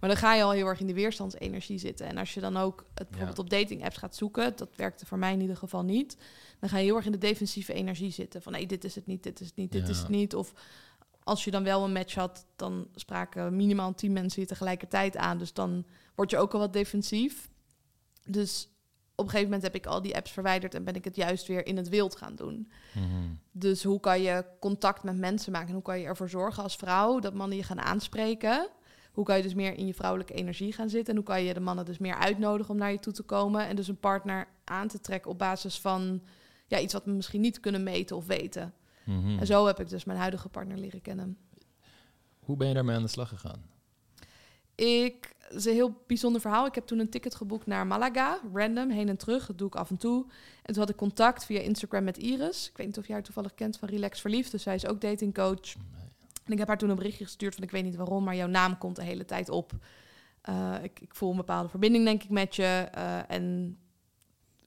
Maar dan ga je al heel erg in de weerstandsenergie zitten. En als je dan ook het bijvoorbeeld op dating apps gaat zoeken, dat werkte voor mij in ieder geval niet, dan ga je heel erg in de defensieve energie zitten. Van nee, dit is het niet, dit is het niet, dit is het niet. Of als je dan wel een match had, dan spraken minimaal tien mensen je tegelijkertijd aan. Dus dan word je ook al wat defensief. Dus op een gegeven moment heb ik al die apps verwijderd en ben ik het juist weer in het wild gaan doen. mhm. Dus hoe kan je contact met mensen maken? En hoe kan je ervoor zorgen als vrouw dat mannen je gaan aanspreken? Hoe kan je dus meer in je vrouwelijke energie gaan zitten? En hoe kan je de mannen dus meer uitnodigen om naar je toe te komen? En dus een partner aan te trekken op basis van ja, iets wat we misschien niet kunnen meten of weten. Mhm. En zo heb ik dus mijn huidige partner leren kennen. Hoe ben je daarmee aan de slag gegaan? Ik, het is een heel bijzonder verhaal. Ik heb toen een ticket geboekt naar Malaga, random, heen en terug. Dat doe ik af en toe. En toen had ik contact via Instagram met Iris. Ik weet niet of jij haar toevallig kent van Relax Verliefd. Dus zij is ook datingcoach. En ik heb haar toen een berichtje gestuurd van ik weet niet waarom, maar jouw naam komt de hele tijd op. Eh, ik, ik voel een bepaalde verbinding, denk ik, met je. Eh, en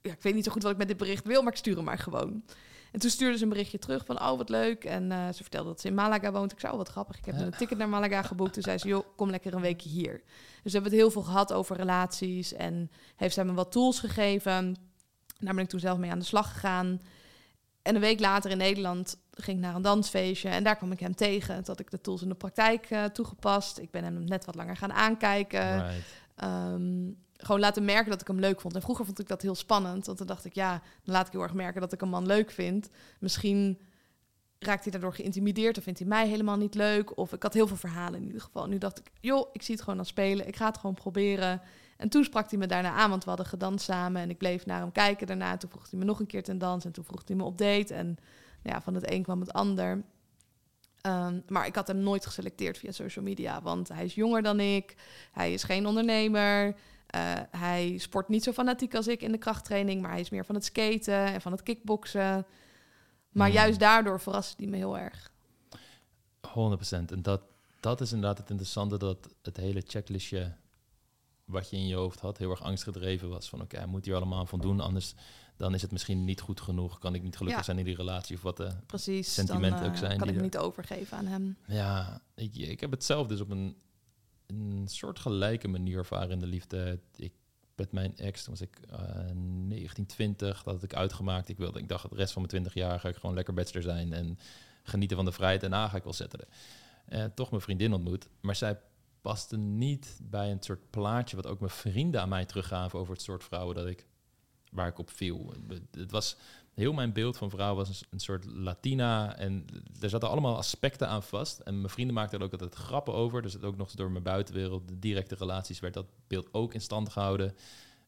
ja, ik weet niet zo goed wat ik met dit bericht wil, maar ik stuur hem maar gewoon. En toen stuurde ze een berichtje terug van, oh, wat leuk. En eh, ze vertelde dat ze in Malaga woont. Ik zei, oh, wat grappig. Ik heb Ja. een ticket naar Malaga geboekt. Toen zei ze, joh, kom lekker een weekje hier. Dus we hebben het heel veel gehad over relaties. En heeft zij me wat tools gegeven. Daar ben ik toen zelf mee aan de slag gegaan. En een week later in Nederland ging ik naar een dansfeestje. En daar kwam ik hem tegen. Toen had ik de tools in de praktijk eh, toegepast. Ik ben hem net wat langer gaan aankijken. Right. Ehm, gewoon laten merken dat ik hem leuk vond. En vroeger vond ik dat heel spannend. Want dan dacht ik, ja, dan laat ik heel erg merken dat ik een man leuk vind. Misschien raakt hij daardoor geïntimideerd of vindt hij mij helemaal niet leuk. Of ik had heel veel verhalen in ieder geval. Nu dacht ik, joh, ik zie het gewoon als spelen. Ik ga het gewoon proberen. En toen sprak hij me daarna aan, want we hadden gedanst samen. En ik bleef naar hem kijken daarna. En toen vroeg hij me nog een keer ten dans. En toen vroeg hij me op date. En nou ja, van het een kwam het ander. Ehm, maar ik had hem nooit geselecteerd via social media. Want hij is jonger dan ik. Hij is geen ondernemer. Eh, hij sport niet zo fanatiek als ik in de krachttraining. Maar hij is meer van het skaten en van het kickboksen. Maar Hmm. juist daardoor verraste hij me heel erg. 100%. En dat, dat is inderdaad het interessante, dat het hele checklistje wat je in je hoofd had, heel erg angstgedreven was. Van oké, hij moet hier allemaal aan voldoen, anders dan is het misschien niet goed genoeg. Kan ik niet gelukkig Ja. zijn in die relatie of wat de... Precies. Sentimenten dan, ook eh, zijn kan die ik er- niet overgeven aan hem. Ja, ik, ik heb het zelf dus op een, een soort gelijke manier ervaren in de liefde. Ik met mijn ex, toen was ik eh 19, 20, dat ik uitgemaakt. Ik wilde, ik dacht, de rest van mijn 20 jaar ga ik gewoon lekker bachelor zijn en genieten van de vrijheid. En daarna ga ik wel zetten. Eh toch mijn vriendin ontmoet, maar zij paste niet bij een soort plaatje wat ook mijn vrienden aan mij teruggaven over het soort vrouwen dat ik waar ik op viel. Het was heel mijn beeld van vrouw was een, een soort Latina en er zaten allemaal aspecten aan vast. En mijn vrienden maakten er ook altijd grappen over. Dus het ook nog door mijn buitenwereld, de directe relaties, werd dat beeld ook in stand gehouden.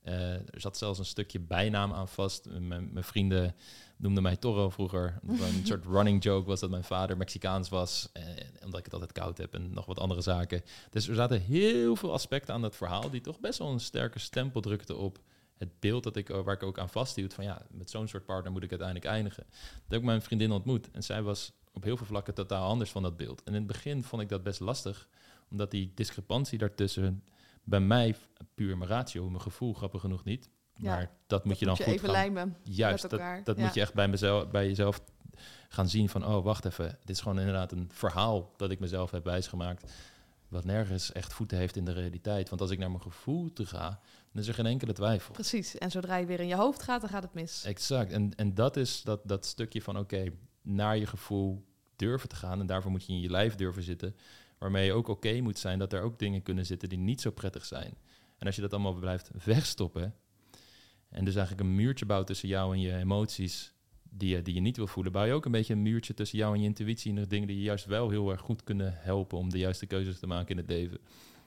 Eh, er zat zelfs een stukje bijnaam aan vast. Mijn, mijn vrienden noemden mij Toro vroeger. een soort running joke was dat mijn vader Mexicaans was. Eh, omdat ik het altijd koud heb en nog wat andere zaken. Dus er zaten heel veel aspecten aan dat verhaal die toch best wel een sterke stempel drukten op het beeld dat ik, waar ik ook aan vasthield. Van ja, met zo'n soort partner moet ik uiteindelijk eindigen. Dat heb ik mijn vriendin ontmoet. En zij was op heel veel vlakken totaal anders van dat beeld. En in het begin vond ik dat best lastig Omdat die discrepantie daartussen bij mij, puur mijn ratio, mijn gevoel, grappig genoeg niet. Ja, Maar dat moet je dan moet goed even gaan lijmen. Juist, dat, elkaar. dat Ja. moet je echt bij, mezelf, bij jezelf gaan zien van, oh, wacht even, dit is gewoon inderdaad een verhaal dat ik mezelf heb wijsgemaakt, wat nergens echt voeten heeft in de realiteit. Want als ik naar mijn gevoel toe ga, dan is er geen enkele twijfel. Precies. En zodra je weer in je hoofd gaat, dan gaat het mis. Exact. En, en dat is dat, dat stukje van, oké, naar je gevoel durven te gaan en daarvoor moet je in je lijf durven zitten, waarmee je ook oké moet zijn dat er ook dingen kunnen zitten die niet zo prettig zijn. En als je dat allemaal blijft wegstoppen, en dus eigenlijk een muurtje bouwt tussen jou en je emoties die je, die je niet wil voelen, bouw je ook een beetje een muurtje tussen jou en je intuïtie en de dingen die je juist wel heel erg goed kunnen helpen om de juiste keuzes te maken in het leven.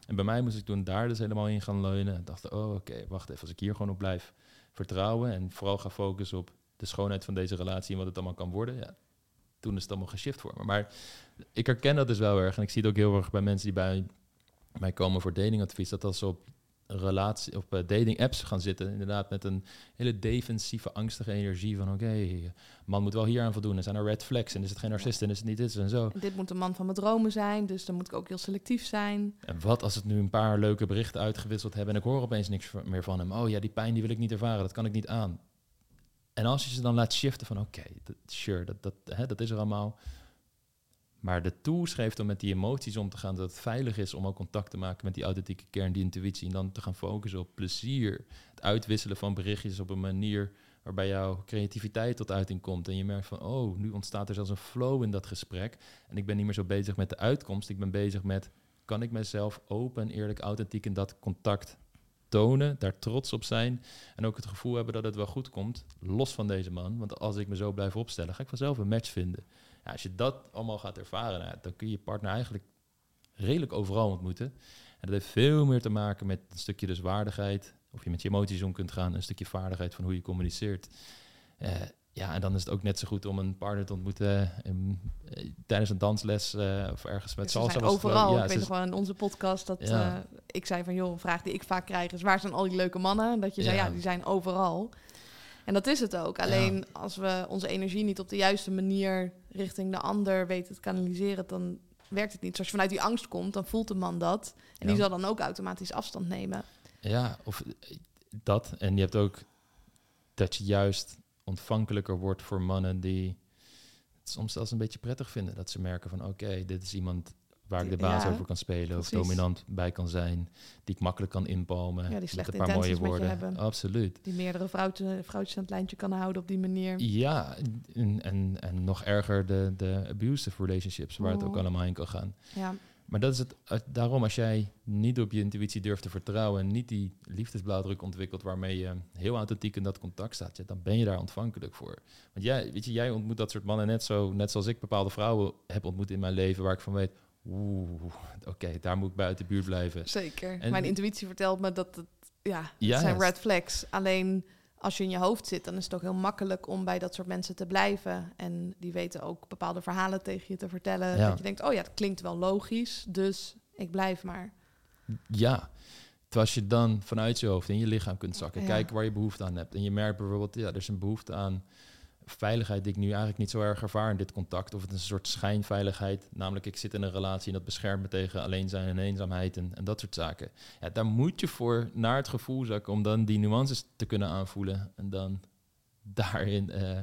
En bij mij moest ik toen daar dus helemaal in gaan leunen. En dacht, oh oké, wacht even, als ik hier gewoon op blijf vertrouwen en vooral ga focussen op de schoonheid van deze relatie en wat het allemaal kan worden, ja, toen is het allemaal geshift voor me. Maar ik herken dat dus wel erg en ik zie het ook heel erg bij mensen die bij mij komen voor datingadvies, dat als ze op relatie op eh, dating apps gaan zitten, inderdaad met een hele defensieve, angstige energie van oké, man moet wel hier aan voldoen. En zijn er red flags en is het geen narcist en is het niet dit en zo. Dit moet de man van mijn dromen zijn, dus dan moet ik ook heel selectief zijn. En wat als het nu een paar leuke berichten uitgewisseld hebben en ik hoor opeens niks meer van hem. Oh ja, die pijn die wil ik niet ervaren, dat kan ik niet aan. En als je ze dan laat shiften van oké, dat- sure, dat, dat, hè, dat is er allemaal. Maar de tools geeft om met die emoties om te gaan, dat het veilig is om ook contact te maken met die authentieke kern, die intuïtie. En dan te gaan focussen op plezier. Het uitwisselen van berichtjes op een manier waarbij jouw creativiteit tot uiting komt. En je merkt van, oh, nu ontstaat er zelfs een flow in dat gesprek. En ik ben niet meer zo bezig met de uitkomst. Ik ben bezig met, kan ik mezelf open en eerlijk, authentiek in dat contact tonen, daar trots op zijn en ook het gevoel hebben dat het wel goed komt, los van deze man. Want als ik me zo blijf opstellen, ga ik vanzelf een match vinden. Ja, als je dat allemaal gaat ervaren, nou, dan kun je je partner eigenlijk redelijk overal ontmoeten. En dat heeft veel meer te maken met een stukje dus waardigheid, of je met je emoties om kunt gaan, een stukje vaardigheid van hoe je communiceert. Eh, ja, en dan is het ook net zo goed om een partner te ontmoeten em, eh, tijdens een dansles eh, of ergens met Dus salsa. was wel. overal. Ja, ik weet nog wel in onze podcast dat Ja. eh, ik zei van... joh, een vraag die ik vaak krijg is... waar zijn al die leuke mannen? En dat je zei, Ja. die zijn overal. En dat is het ook. Alleen als we onze energie niet op de juiste manier... richting de ander weten te kanaliseren... dan werkt het niet. Dus als je vanuit die angst komt, dan voelt de man dat. En die zal dan ook automatisch afstand nemen. Ja, of eh, dat. En je hebt ook dat je juist ontvankelijker wordt voor mannen die het soms zelfs een beetje prettig vinden. Dat ze merken van oké, dit is iemand waar ik de baas Ja, over kan spelen of dominant bij kan zijn, die ik makkelijk kan inpalmen. Ja, die met slechte een paar mooie met woorden. hebben. Absoluut. Die meerdere vrouwtjes, vrouwtjes aan het lijntje kan houden op die manier. Ja, en, en, en nog erger de, de abusive relationships, waar het ook allemaal in kan gaan. Ja, Maar dat is het. Daarom, als jij niet op je intuïtie durft te vertrouwen en niet die liefdesblauwdruk ontwikkelt waarmee je heel authentiek in dat contact staat, ja, dan ben je daar ontvankelijk voor. Want jij, weet je, jij ontmoet dat soort mannen net zo, net zoals ik bepaalde vrouwen heb ontmoet in mijn leven, waar ik van weet, oeh, oké, daar moet ik buiten de buurt blijven. zeker. En- Mijn intuïtie vertelt me dat het, ja, het zijn red flags. Alleen als je in je hoofd zit, dan is het ook heel makkelijk om bij dat soort mensen te blijven. En die weten ook bepaalde verhalen tegen je te vertellen. Ja. Dat je denkt, oh ja, dat klinkt wel logisch, dus ik blijf maar. Ja, terwijl als je dan vanuit je hoofd in je lichaam kunt zakken, Ja. kijken waar je behoefte aan hebt. En je merkt bijvoorbeeld, ja, er is een behoefte aan veiligheid die ik nu eigenlijk niet zo erg ervaar in dit contact. Of het is een soort schijnveiligheid. Namelijk, ik zit in een relatie en dat beschermt me tegen alleen zijn en eenzaamheid en, en dat soort zaken. Ja, daar moet je voor naar het gevoel zakken om dan die nuances te kunnen aanvoelen. En dan daarin eh,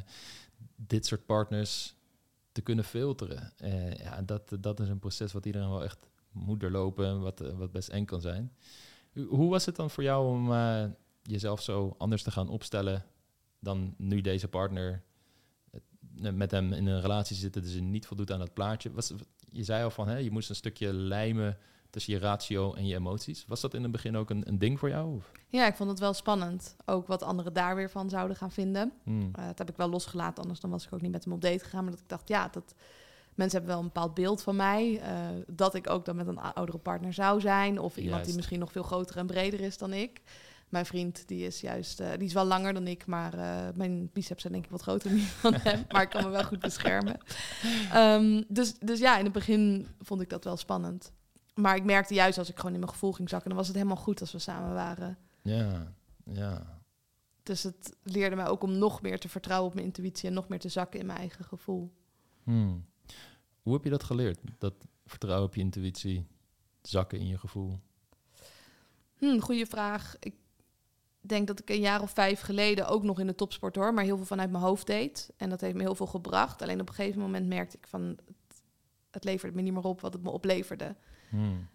dit soort partners te kunnen filteren. Eh, ja, dat, dat is een proces wat iedereen wel echt moet doorlopen, wat, eh, wat best eng kan zijn. Hoe- was het dan voor jou om jezelf zo anders te gaan opstellen dan nu deze partner met hem in een relatie zitten, dus niet voldoet aan dat plaatje? Was, je zei al van, hè, je moest een stukje lijmen tussen je ratio en je emoties. Was dat in het begin ook een, een ding voor jou? Of? Ja, ik vond het wel spannend. Ook wat anderen daar weer van zouden gaan vinden. Hmm. Eh, dat heb ik wel losgelaten, anders dan was ik ook niet met hem op date gegaan. Maar dat ik dacht, ja, dat mensen hebben wel een bepaald beeld van mij. eh, dat ik ook dan met een oudere partner zou zijn. Of iemand Juist. die misschien nog veel groter en breder is dan ik. Mijn vriend, die is juist, eh, die is wel langer dan ik, maar eh, mijn biceps zijn denk ik wat groter dan die van hem. Maar ik kan me wel goed beschermen. Ehm, dus, dus ja, in het begin vond ik dat wel spannend. Maar ik merkte juist als ik gewoon in mijn gevoel ging zakken, dan was het helemaal goed als we samen waren. Ja, ja. Dus het leerde mij ook om nog meer te vertrouwen op mijn intuïtie en nog meer te zakken in mijn eigen gevoel. Hmm. Hoe heb je dat geleerd? Dat vertrouwen op je intuïtie, zakken in je gevoel? Hm, goede vraag. Ik denk dat ik een jaar of vijf geleden ook nog in de topsport hoor, maar heel veel vanuit mijn hoofd deed. En dat heeft me heel veel gebracht. Alleen op een gegeven moment merkte ik van het, het leverde me niet meer op wat het me opleverde. Hmm.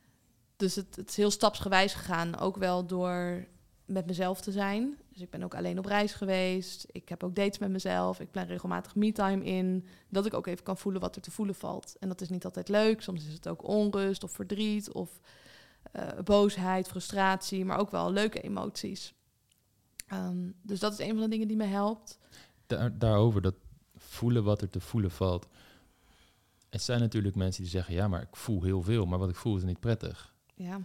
Dus het, het is heel stapsgewijs gegaan. Ook wel door met mezelf te zijn. Dus ik ben ook alleen op reis geweest. Ik heb ook dates met mezelf. Ik plan regelmatig me-time in. Dat ik ook even kan voelen wat er te voelen valt. En dat is niet altijd leuk. Soms is het ook onrust of verdriet of eh, boosheid, frustratie. Maar ook wel leuke emoties. Ehm, dus dat is een van de dingen die me helpt. Daar, daarover, dat voelen wat er te voelen valt. Het zijn natuurlijk mensen die zeggen, ja, maar ik voel heel veel, maar wat ik voel is niet prettig. Ja.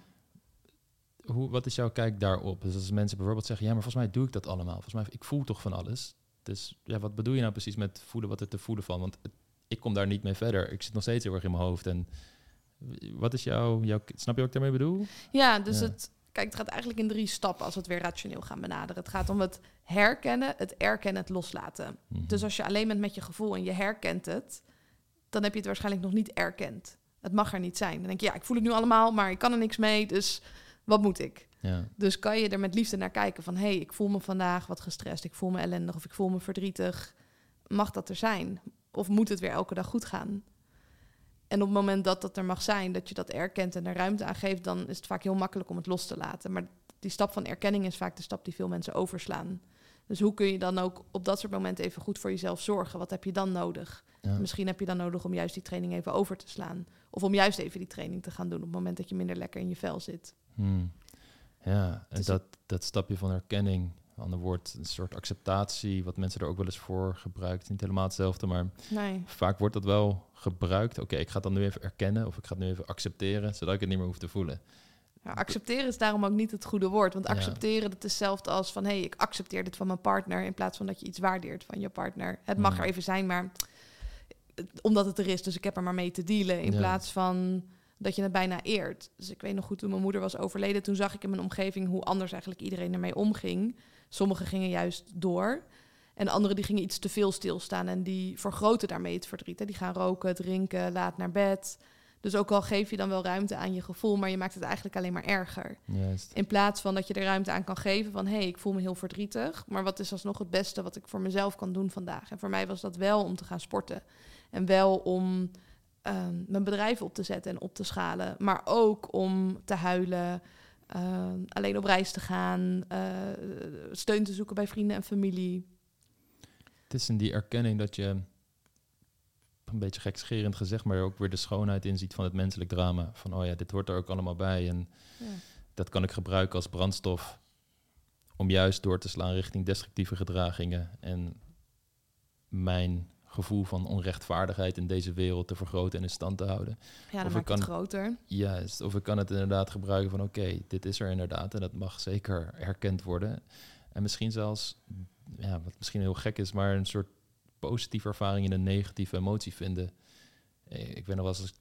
Hoe, wat is jouw kijk daarop? Dus als mensen bijvoorbeeld zeggen, ja, maar volgens mij doe ik dat allemaal. Volgens mij, ik voel toch van alles. Dus ja, wat bedoel je nou precies met voelen wat er te voelen van? Want het- ik kom daar niet mee verder. Ik zit nog steeds heel erg in mijn hoofd. En wat is jouw, jouw snap je wat ik daarmee bedoel? Ja, dus Ja. het, kijk, het gaat eigenlijk in drie stappen als we het weer rationeel gaan benaderen. Het gaat om het herkennen, het erkennen, het loslaten. Mhm. Dus als je alleen bent met je gevoel en je herkent het, dan heb je het waarschijnlijk nog niet erkend. Het mag er niet zijn. Dan denk je, ja, ik voel het nu allemaal, maar ik kan er niks mee, dus wat moet ik? ja. Dus kan je er met liefde naar kijken van... hé, hey, ik voel me vandaag wat gestrest, ik voel me ellendig of ik voel me verdrietig. Mag dat er zijn? Of moet het weer elke dag goed gaan? En op het moment dat dat er mag zijn, dat je dat erkent en er ruimte aan geeft... dan is het vaak heel makkelijk om het los te laten. Maar die stap van erkenning is vaak de stap die veel mensen overslaan. Dus hoe kun je dan ook op dat soort momenten even goed voor jezelf zorgen? Wat heb je dan nodig? ja. Misschien heb je dan nodig om juist die training even over te slaan. Of om juist even die training te gaan doen op het moment dat je minder lekker in je vel zit. Hmm. Ja, en Dus dat, dat stapje van erkenning, ander woord, een soort acceptatie, wat mensen er ook wel eens voor gebruikt. Niet helemaal hetzelfde, maar Nee. vaak wordt dat wel gebruikt. Oké, ik ga het dan nu even erkennen of ik ga het nu even accepteren, zodat ik het niet meer hoef te voelen. Ja, accepteren is daarom ook niet het goede woord. Want Ja. accepteren, dat is hetzelfde als van... hé, hey, ik accepteer dit van mijn partner... in plaats van dat je iets waardeert van je partner. Het mag er even zijn, maar... omdat het er is, dus ik heb er maar mee te dealen... in Ja. plaats van dat je het bijna eert. Dus ik weet nog goed, toen mijn moeder was overleden... toen zag ik in mijn omgeving hoe anders eigenlijk iedereen ermee omging. Sommigen gingen juist door... En anderen die gingen iets te veel stilstaan en die vergroten daarmee het verdriet. Hè. Die gaan roken, drinken, laat naar bed. Dus ook al geef je dan wel ruimte aan je gevoel, maar je maakt het eigenlijk alleen maar erger. Juist. In plaats van dat je er ruimte aan kan geven van hé, hey, ik voel me heel verdrietig, maar wat is alsnog het beste wat ik voor mezelf kan doen vandaag? En voor mij was dat wel om te gaan sporten en wel om ehm, mijn bedrijf op te zetten en op te schalen, maar ook om te huilen, ehm, alleen op reis te gaan, eh, steun te zoeken bij vrienden en familie. Het is in die erkenning dat je, een beetje gekscherend gezegd, maar ook weer de schoonheid inziet van het menselijk drama. Van, oh ja, dit hoort er ook allemaal bij en Ja. dat kan ik gebruiken als brandstof om juist door te slaan richting destructieve gedragingen en mijn gevoel van onrechtvaardigheid in deze wereld te vergroten en in stand te houden. Ja, dan Of ik maakt het kan- groter. Juist, of ik kan het inderdaad gebruiken van oké, dit is er inderdaad en dat mag zeker erkend worden. En misschien zelfs, ja, wat misschien heel gek is, maar een soort positieve ervaring in een negatieve emotie vinden. Eh, Ik weet nog wel eens,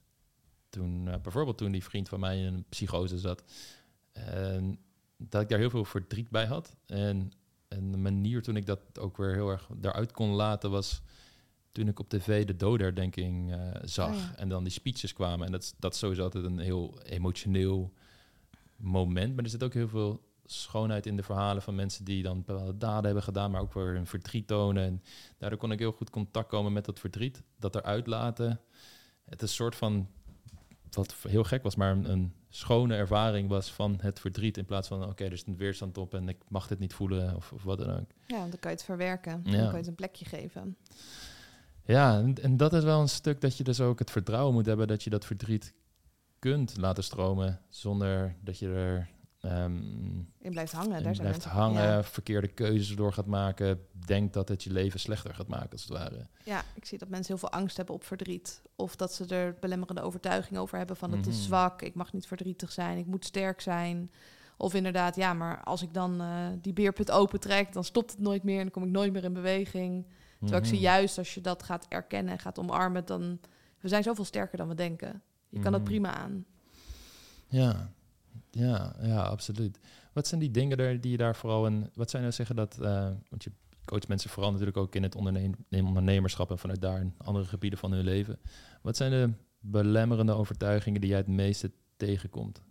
toen, eh, bijvoorbeeld toen die vriend van mij in een psychose zat, en dat ik daar heel veel verdriet bij had. En, en de manier toen ik dat ook weer heel erg daaruit kon laten was toen ik op tv de dodenherdenking eh zag Oh ja. en dan die speeches kwamen. En dat, is- dat is sowieso altijd een heel emotioneel moment. Maar er zit ook heel veel schoonheid in de verhalen van mensen die dan bepaalde daden hebben gedaan, maar ook weer hun verdriet tonen. En daardoor kon ik heel goed contact komen met dat verdriet, dat eruit laten. Het is een soort van, wat heel gek was, maar een, een schone ervaring was van het verdriet. In plaats van, oké, er is een weerstand op en ik mag dit niet voelen of, of wat dan ook. Ja, dan kan je het verwerken. Ja. Dan kan je het een plekje geven. Ja, en, en dat is wel een stuk dat je dus ook het vertrouwen moet hebben dat je dat verdriet kunt laten stromen zonder dat je er ehm, Je blijft hangen. in Daar blijft hangen, Ja. verkeerde keuzes door gaat maken, denkt dat het je leven slechter gaat maken als het ware. Ja, ik zie dat mensen heel veel angst hebben op verdriet. Of dat ze er belemmerende overtuiging over hebben van het Mhm. is zwak, ik mag niet verdrietig zijn, ik moet sterk zijn. Of inderdaad, ja, maar als ik dan eh, die beerput opentrek, dan stopt het nooit meer en dan kom ik nooit meer in beweging. Terwijl ik zie Mhm. juist als je dat gaat erkennen en gaat omarmen, dan we zijn zoveel sterker dan we denken. Je kan het Mhm. prima aan. Ja, ja, ja, absoluut. Wat zijn die dingen daar, die je daar vooral in... Wat zijn nou zeggen dat... eh, want je coacht mensen vooral natuurlijk ook in het ondernemerschap... en vanuit daar in andere gebieden van hun leven. Wat zijn de belemmerende overtuigingen die jij het meeste tegenkomt?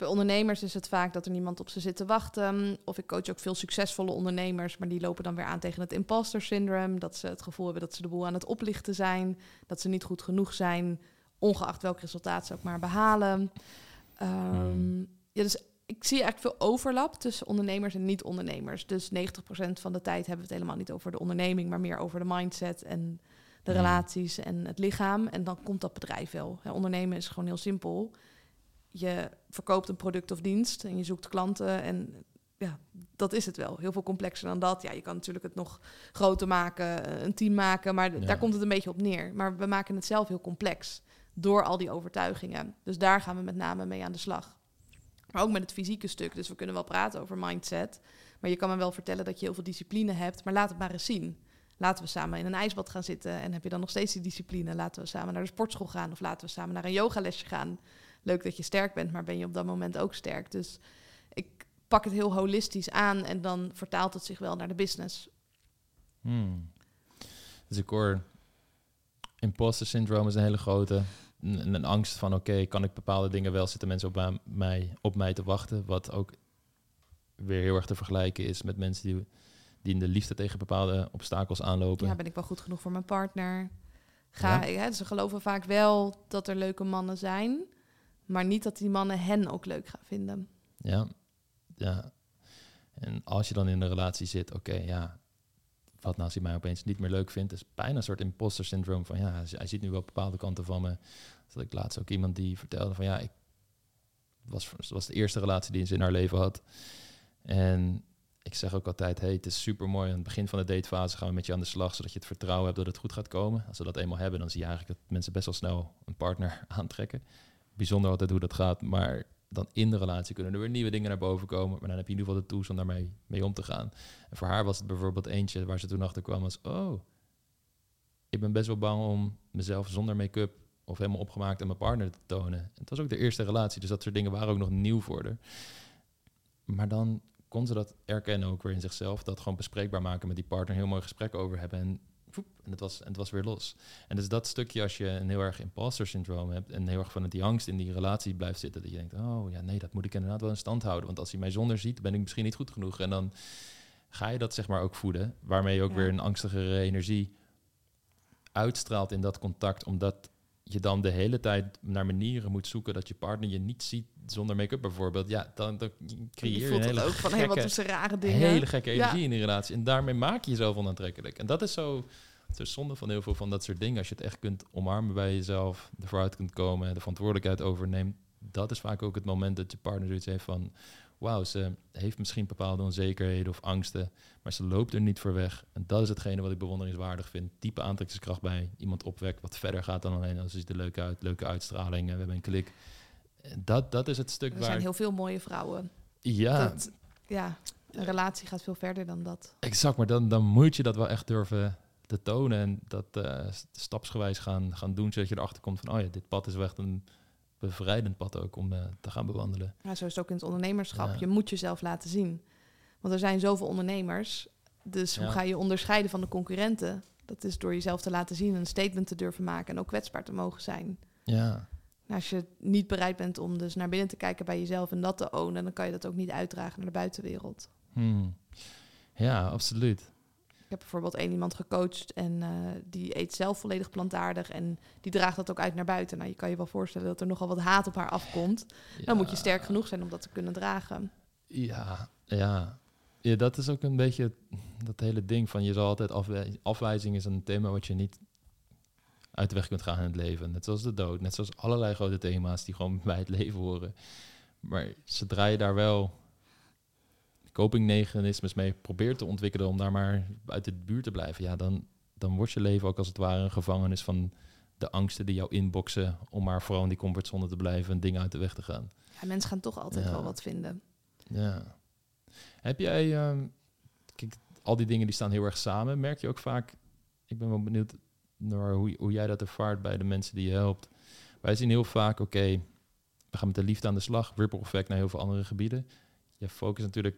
Bij ondernemers is het vaak dat er niemand op ze zit te wachten. Of ik coach ook veel succesvolle ondernemers, maar die lopen dan weer aan tegen het imposter syndrome. Dat ze het gevoel hebben dat ze de boel aan het oplichten zijn. Dat ze niet goed genoeg zijn, ongeacht welk resultaat ze ook maar behalen. Ehm, Hmm. Ja, dus ik zie eigenlijk veel overlap tussen ondernemers en niet-ondernemers. Dus 90% van de tijd hebben we het helemaal niet over de onderneming, maar meer over de mindset en de Hmm. relaties en het lichaam. En dan komt dat bedrijf wel. Ondernemen is gewoon heel simpel. Je verkoopt een product of dienst en je zoekt klanten en ja, dat is het wel. Heel veel complexer dan dat. Ja, je kan natuurlijk het nog groter maken, eh, een team maken, maar Ja. daar komt het een beetje op neer. Maar we maken het zelf heel complex door al die overtuigingen. Dus daar gaan we met name mee aan de slag. Maar ook met het fysieke stuk. Dus we kunnen wel praten over mindset. Maar je kan me wel vertellen dat je heel veel discipline hebt. Maar laat het maar eens zien. Laten we samen in een ijsbad gaan zitten. En heb je dan nog steeds die discipline? Laten we samen naar de sportschool gaan. Of laten we samen naar een yogalesje gaan. Leuk dat je sterk bent, maar ben je op dat moment ook sterk? Dus ik pak het heel holistisch aan. En dan vertaalt het zich wel naar de business. Hmm. Dus ik hoor, imposter syndrome is een hele grote. Een, een angst van, oké, kan ik bepaalde dingen wel, zitten mensen op mij, op mij te wachten? Wat ook weer heel erg te vergelijken is met mensen die, die in de liefde tegen bepaalde obstakels aanlopen. Ja, ben ik wel goed genoeg voor mijn partner? Ga, hè, ze geloven vaak wel dat er leuke mannen zijn. Maar niet dat die mannen hen ook leuk gaan vinden. Ja, ja. En als je dan in een relatie zit, oké, ja, wat nou als hij mij opeens niet meer leuk vindt, is bijna een soort imposter syndroom van, ja, hij- ziet nu wel bepaalde kanten van me. Dat ik laatst ook iemand die vertelde van, ja, ik was, was de eerste relatie die ze in haar leven had. En ik zeg ook altijd, hey, het is super mooi. Aan het begin van de datefase gaan we met je aan de slag, zodat je het vertrouwen hebt dat het goed gaat komen. Als we dat eenmaal hebben, dan zie je eigenlijk dat mensen best wel snel een partner aantrekken. Bijzonder altijd hoe dat gaat, maar dan in de relatie kunnen er weer nieuwe dingen naar boven komen. Maar dan heb je in ieder geval de tools om daarmee mee om te gaan. En voor haar was het bijvoorbeeld eentje waar ze toen achter kwam was... oh, ik ben best wel bang om mezelf zonder make-up of helemaal opgemaakt aan mijn partner te tonen. En het was ook de eerste relatie, dus dat soort dingen waren ook nog nieuw voor haar. Maar dan kon ze dat erkennen ook weer in zichzelf. Dat gewoon bespreekbaar maken met die partner, heel mooi gesprek over hebben. En, voep, en, het was, en het was weer los. En dus dat stukje, als je een heel erg imposter syndroom hebt en heel erg vanuit die angst in die relatie blijft zitten, dat je denkt, oh ja, nee, dat moet ik inderdaad wel in stand houden. Want als hij mij zonder ziet, ben ik misschien niet goed genoeg. En dan ga je dat zeg maar ook voeden, waarmee je ook Ja. weer een angstigere energie uitstraalt in dat contact, omdat je dan de hele tijd naar manieren moet zoeken dat je partner je niet ziet zonder make-up bijvoorbeeld. Ja, dan, dan creëer je je voelt een het hele ook van, wat gekke- ze rare dingen. hele gekke Ja. energie in die relatie. En daarmee maak je jezelf onaantrekkelijk. En dat is zo, zo zonde van heel veel van dat soort dingen. Als je het echt kunt omarmen bij jezelf, ervoor uit kunt komen en de verantwoordelijkheid overneemt. Dat is vaak ook het moment dat je partner zoiets heeft van... Wauw, ze heeft misschien bepaalde onzekerheden of angsten, maar ze loopt er niet voor weg. En dat is hetgene wat ik bewonderingswaardig vind. Diepe aantrekkingskracht bij iemand opwekt, wat verder gaat dan alleen... als ziet er leuk uit, leuke uitstraling, en we hebben een klik. Dat, dat is het stuk Er waar... zijn heel veel mooie vrouwen. ja, Dat, ja, een relatie gaat veel verder dan dat. Exact, maar dan, dan moet je dat wel echt durven te tonen en dat eh, stapsgewijs gaan, gaan doen, zodat je erachter komt van, oh ja, dit pad is wel echt een bevrijdend pad ook om eh, te gaan bewandelen. Ja, zo is het ook in het ondernemerschap. Ja. Je moet jezelf laten zien. Want er zijn zoveel ondernemers. Dus hoe ga je onderscheiden van de concurrenten? Dat is door jezelf te laten zien, een statement te durven maken en ook kwetsbaar te mogen zijn. Ja, als je niet bereid bent om dus naar binnen te kijken bij jezelf en dat te ownen, dan kan je dat ook niet uitdragen naar de buitenwereld. Hmm. ja absoluut. Ik heb bijvoorbeeld één iemand gecoacht en eh, die eet zelf volledig plantaardig en die draagt dat ook uit naar buiten. Nou, je kan je wel voorstellen dat er nogal wat haat op haar afkomt. Dan moet je sterk genoeg zijn om dat te kunnen dragen. Ja, ja. ja, dat is ook een beetje dat hele ding van je zal altijd afwij afwijzing is een thema wat je niet uit de weg kunt gaan in het leven. Net zoals de dood, net zoals allerlei grote thema's die gewoon bij het leven horen. Maar zodra je daar wel copingmechanismes mee probeert te ontwikkelen om daar maar uit de buurt te blijven, ja, dan, dan wordt je leven ook als het ware een gevangenis van de angsten die jou inboksen om maar vooral in die comfortzone te blijven en dingen uit de weg te gaan. Ja, mensen gaan toch altijd Ja. wel wat vinden. Ja. Heb jij, ehm, kijk, al die dingen die staan heel erg samen. Merk je ook vaak, ik ben wel benieuwd naar hoe, hoe jij dat ervaart bij de mensen die je helpt. Wij zien heel vaak, oké, we gaan met de liefde aan de slag, ripple effect naar heel veel andere gebieden. Je focust natuurlijk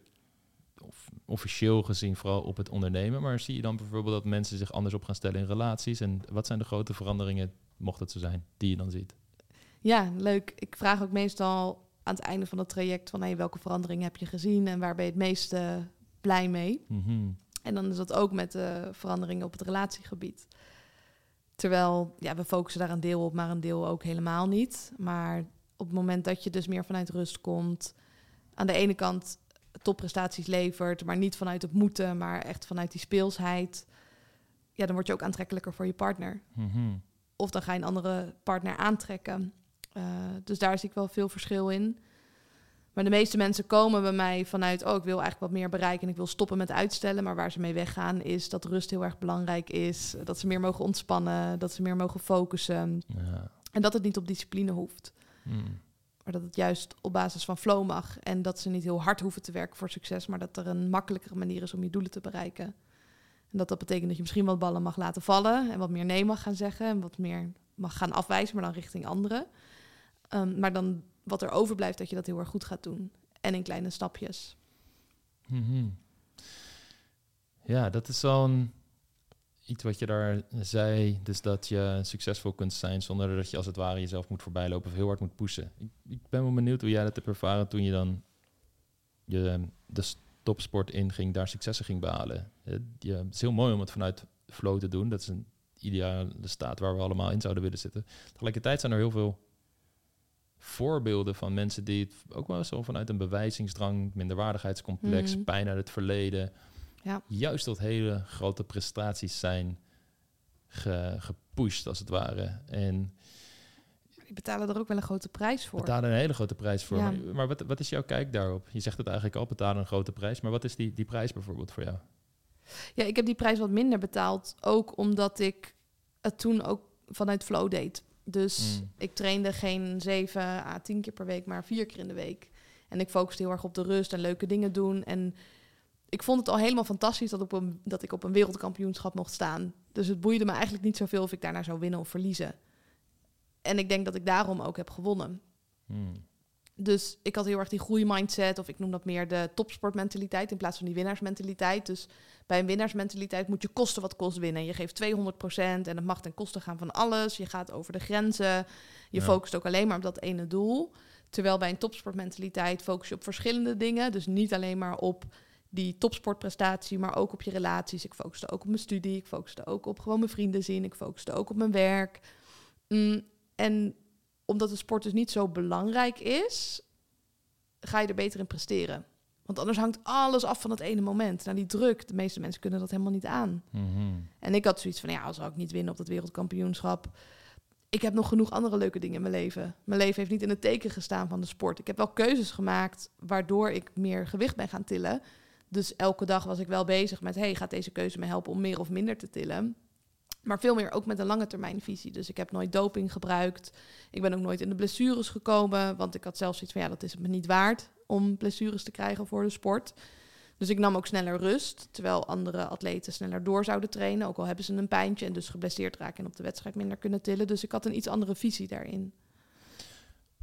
of, officieel gezien vooral op het ondernemen, maar zie je dan bijvoorbeeld dat mensen zich anders op gaan stellen in relaties? En wat zijn de grote veranderingen, mocht het zo zijn, die je dan ziet? Ja, leuk. Ik vraag ook meestal aan het einde van het traject van hey, welke veranderingen heb je gezien en waar ben je het meest eh, blij mee. Mhm. En dan is dat ook met de veranderingen op het relatiegebied. Terwijl ja, we focussen daar een deel op, maar een deel ook helemaal niet. Maar op het moment dat je dus meer vanuit rust komt, aan de ene kant topprestaties levert, maar niet vanuit het moeten, maar echt vanuit die speelsheid, ja, dan word je ook aantrekkelijker voor je partner. Mhm. Of dan ga je een andere partner aantrekken. Uh, dus daar zie ik wel veel verschil in. Maar de meeste mensen komen bij mij vanuit, oh, ik wil eigenlijk wat meer bereiken en ik wil stoppen met uitstellen. Maar waar ze mee weggaan is dat rust heel erg belangrijk is. Dat ze meer mogen ontspannen, dat ze meer mogen focussen. Ja. En dat het niet op discipline hoeft. Mm. Maar dat het juist op basis van flow mag. En dat ze niet heel hard hoeven te werken voor succes, maar dat er een makkelijkere manier is om je doelen te bereiken. En dat dat betekent dat je misschien wat ballen mag laten vallen en wat meer nee mag gaan zeggen en wat meer mag gaan afwijzen, maar dan richting anderen. Um, maar dan wat er overblijft, dat je dat heel erg goed gaat doen. En in kleine stapjes. Mhm. Ja, dat is een, iets wat je daar zei. Dus dat je succesvol kunt zijn zonder dat je als het ware jezelf moet voorbijlopen of heel hard moet pushen. Ik, ik ben wel benieuwd hoe jij dat hebt ervaren toen je dan je, de topsport inging, daar successen ging behalen. Het, ja, het is heel mooi om het vanuit flow te doen. Dat is een ideale staat waar we allemaal in zouden willen zitten. Tegelijkertijd zijn er heel veel voorbeelden van mensen die het ook wel zo vanuit een bewijzingsdrang, minderwaardigheidscomplex, Mhm. pijn uit het verleden, Ja. juist tot hele grote prestaties zijn ge- gepusht, als het ware. En Die betalen er ook wel een grote prijs voor. betalen een hele grote prijs voor. Ja. Maar, maar wat, wat is jouw kijk daarop? Je zegt het eigenlijk al, betalen een grote prijs. Maar wat is die, die prijs bijvoorbeeld voor jou? Ja, ik heb die prijs wat minder betaald. Ook omdat ik het toen ook vanuit flow deed. Dus Mm. ik trainde geen 7 à 10 keer per week, maar vier keer in de week. En ik focuste heel erg op de rust en leuke dingen doen. En ik vond het al helemaal fantastisch dat, op een, dat ik op een wereldkampioenschap mocht staan. Dus het boeide me eigenlijk niet zoveel of ik daarna zou winnen of verliezen. En ik denk dat ik daarom ook heb gewonnen. Hmm. Dus ik had heel erg die groeimindset, of ik noem dat meer de topsportmentaliteit in plaats van die winnaarsmentaliteit. Dus bij een winnaarsmentaliteit moet je kosten wat kost winnen. Je geeft 200% en het mag ten koste gaan van alles. Je gaat over de grenzen. Je Ja. focust ook alleen maar op dat ene doel. Terwijl bij een topsportmentaliteit focus je op verschillende dingen. Dus niet alleen maar op die topsportprestatie, maar ook op je relaties. Ik focuste ook op mijn studie. Ik focuste ook op gewoon mijn vrienden zien. Ik focuste ook op mijn werk. Mm, en omdat de sport dus niet zo belangrijk is, ga je er beter in presteren. Want anders hangt alles af van dat ene moment. Nou, die druk, de meeste mensen kunnen dat helemaal niet aan. Mhm. En ik had zoiets van, ja, als ik niet winnen op dat wereldkampioenschap... Ik heb nog genoeg andere leuke dingen in mijn leven. Mijn leven heeft niet in het teken gestaan van de sport. Ik heb wel keuzes gemaakt waardoor ik meer gewicht ben gaan tillen. Dus elke dag was ik wel bezig met... hey, gaat deze keuze me helpen om meer of minder te tillen? Maar veel meer ook met een lange termijn visie. Dus ik heb nooit doping gebruikt. Ik ben ook nooit in de blessures gekomen. Want ik had zelfs zoiets van, ja, dat is het me niet waard... om blessures te krijgen voor de sport. Dus ik nam ook sneller rust, terwijl andere atleten sneller door zouden trainen, ook al hebben ze een pijntje en dus geblesseerd raken en op de wedstrijd minder kunnen tillen. Dus ik had een iets andere visie daarin.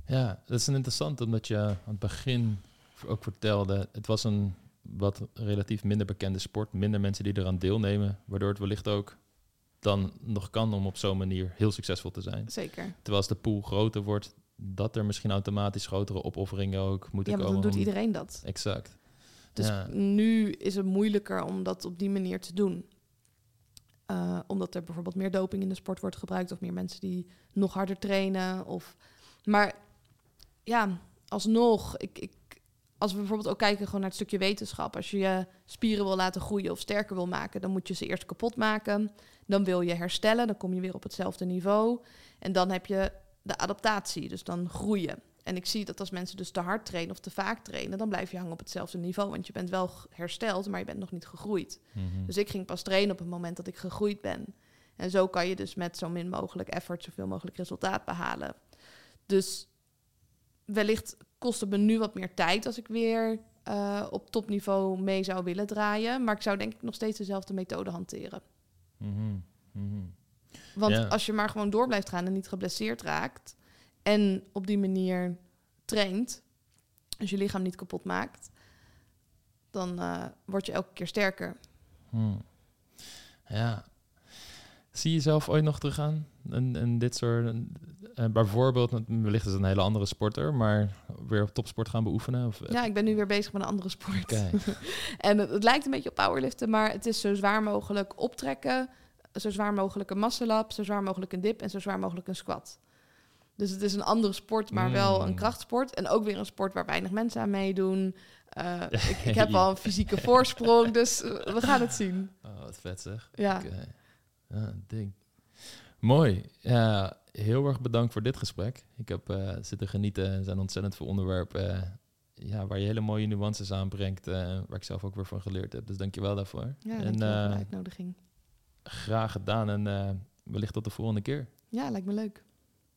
Ja, dat is een interessant, omdat je aan het begin ook vertelde, het was een wat relatief minder bekende sport, minder mensen die eraan deelnemen, waardoor het wellicht ook dan nog kan om op zo'n manier heel succesvol te zijn. Zeker. Terwijl als de pool groter wordt, dat er misschien automatisch grotere opofferingen ook moeten Ja, komen. dan doet iedereen dat. Exact. Dus Ja. nu is het moeilijker om dat op die manier te doen. Eh, omdat er bijvoorbeeld meer doping in de sport wordt gebruikt, of meer mensen die nog harder trainen. Of... Maar ja, alsnog, ik, ik, als we bijvoorbeeld ook kijken gewoon naar het stukje wetenschap. Als je je spieren wil laten groeien of sterker wil maken, dan moet je ze eerst kapot maken. Dan wil je herstellen, dan kom je weer op hetzelfde niveau. En dan heb je de adaptatie, dus dan groeien. En ik zie dat als mensen dus te hard trainen of te vaak trainen, dan blijf je hangen op hetzelfde niveau. Want je bent wel hersteld, maar je bent nog niet gegroeid. Mhm. Dus ik ging pas trainen op het moment dat ik gegroeid ben. En zo kan je dus met zo min mogelijk effort zoveel mogelijk resultaat behalen. Dus wellicht kost het me nu wat meer tijd als ik weer eh, op topniveau mee zou willen draaien. Maar ik zou denk ik nog steeds dezelfde methode hanteren. Mhm. Mhm. Want Ja. als je maar gewoon door blijft gaan en niet geblesseerd raakt... en op die manier traint, als je lichaam niet kapot maakt... dan eh, word je elke keer sterker. Hmm. Ja. Zie je jezelf ooit nog teruggaan? En, en dit soort, uh, bijvoorbeeld, wellicht is het een hele andere sporter, maar weer op topsport gaan beoefenen? Of, ja, ik ben nu weer bezig met een andere sport. Okay. en het, het, lijkt een beetje op powerliften, maar het is zo zwaar mogelijk optrekken, zo zwaar mogelijk een muscle up, zo zwaar mogelijk een dip en zo zwaar mogelijk een squat. Dus het is een andere sport, maar wel een Mm. krachtsport. En ook weer een sport waar weinig mensen aan meedoen. Uh, ik, ik, heb al een fysieke voorsprong, dus we gaan het zien. Oh, wat vet zeg. Ja. Okay. Ja ding. Mooi. Ja, heel erg bedankt voor dit gesprek. Ik heb uh, zitten genieten. Er zijn ontzettend veel onderwerpen ja, waar je hele mooie nuances aanbrengt. waar ik zelf ook weer van geleerd heb. Dus dank je wel daarvoor. Ja, en, voor de uitnodiging. Graag gedaan en wellicht tot de volgende keer. Ja, lijkt me leuk.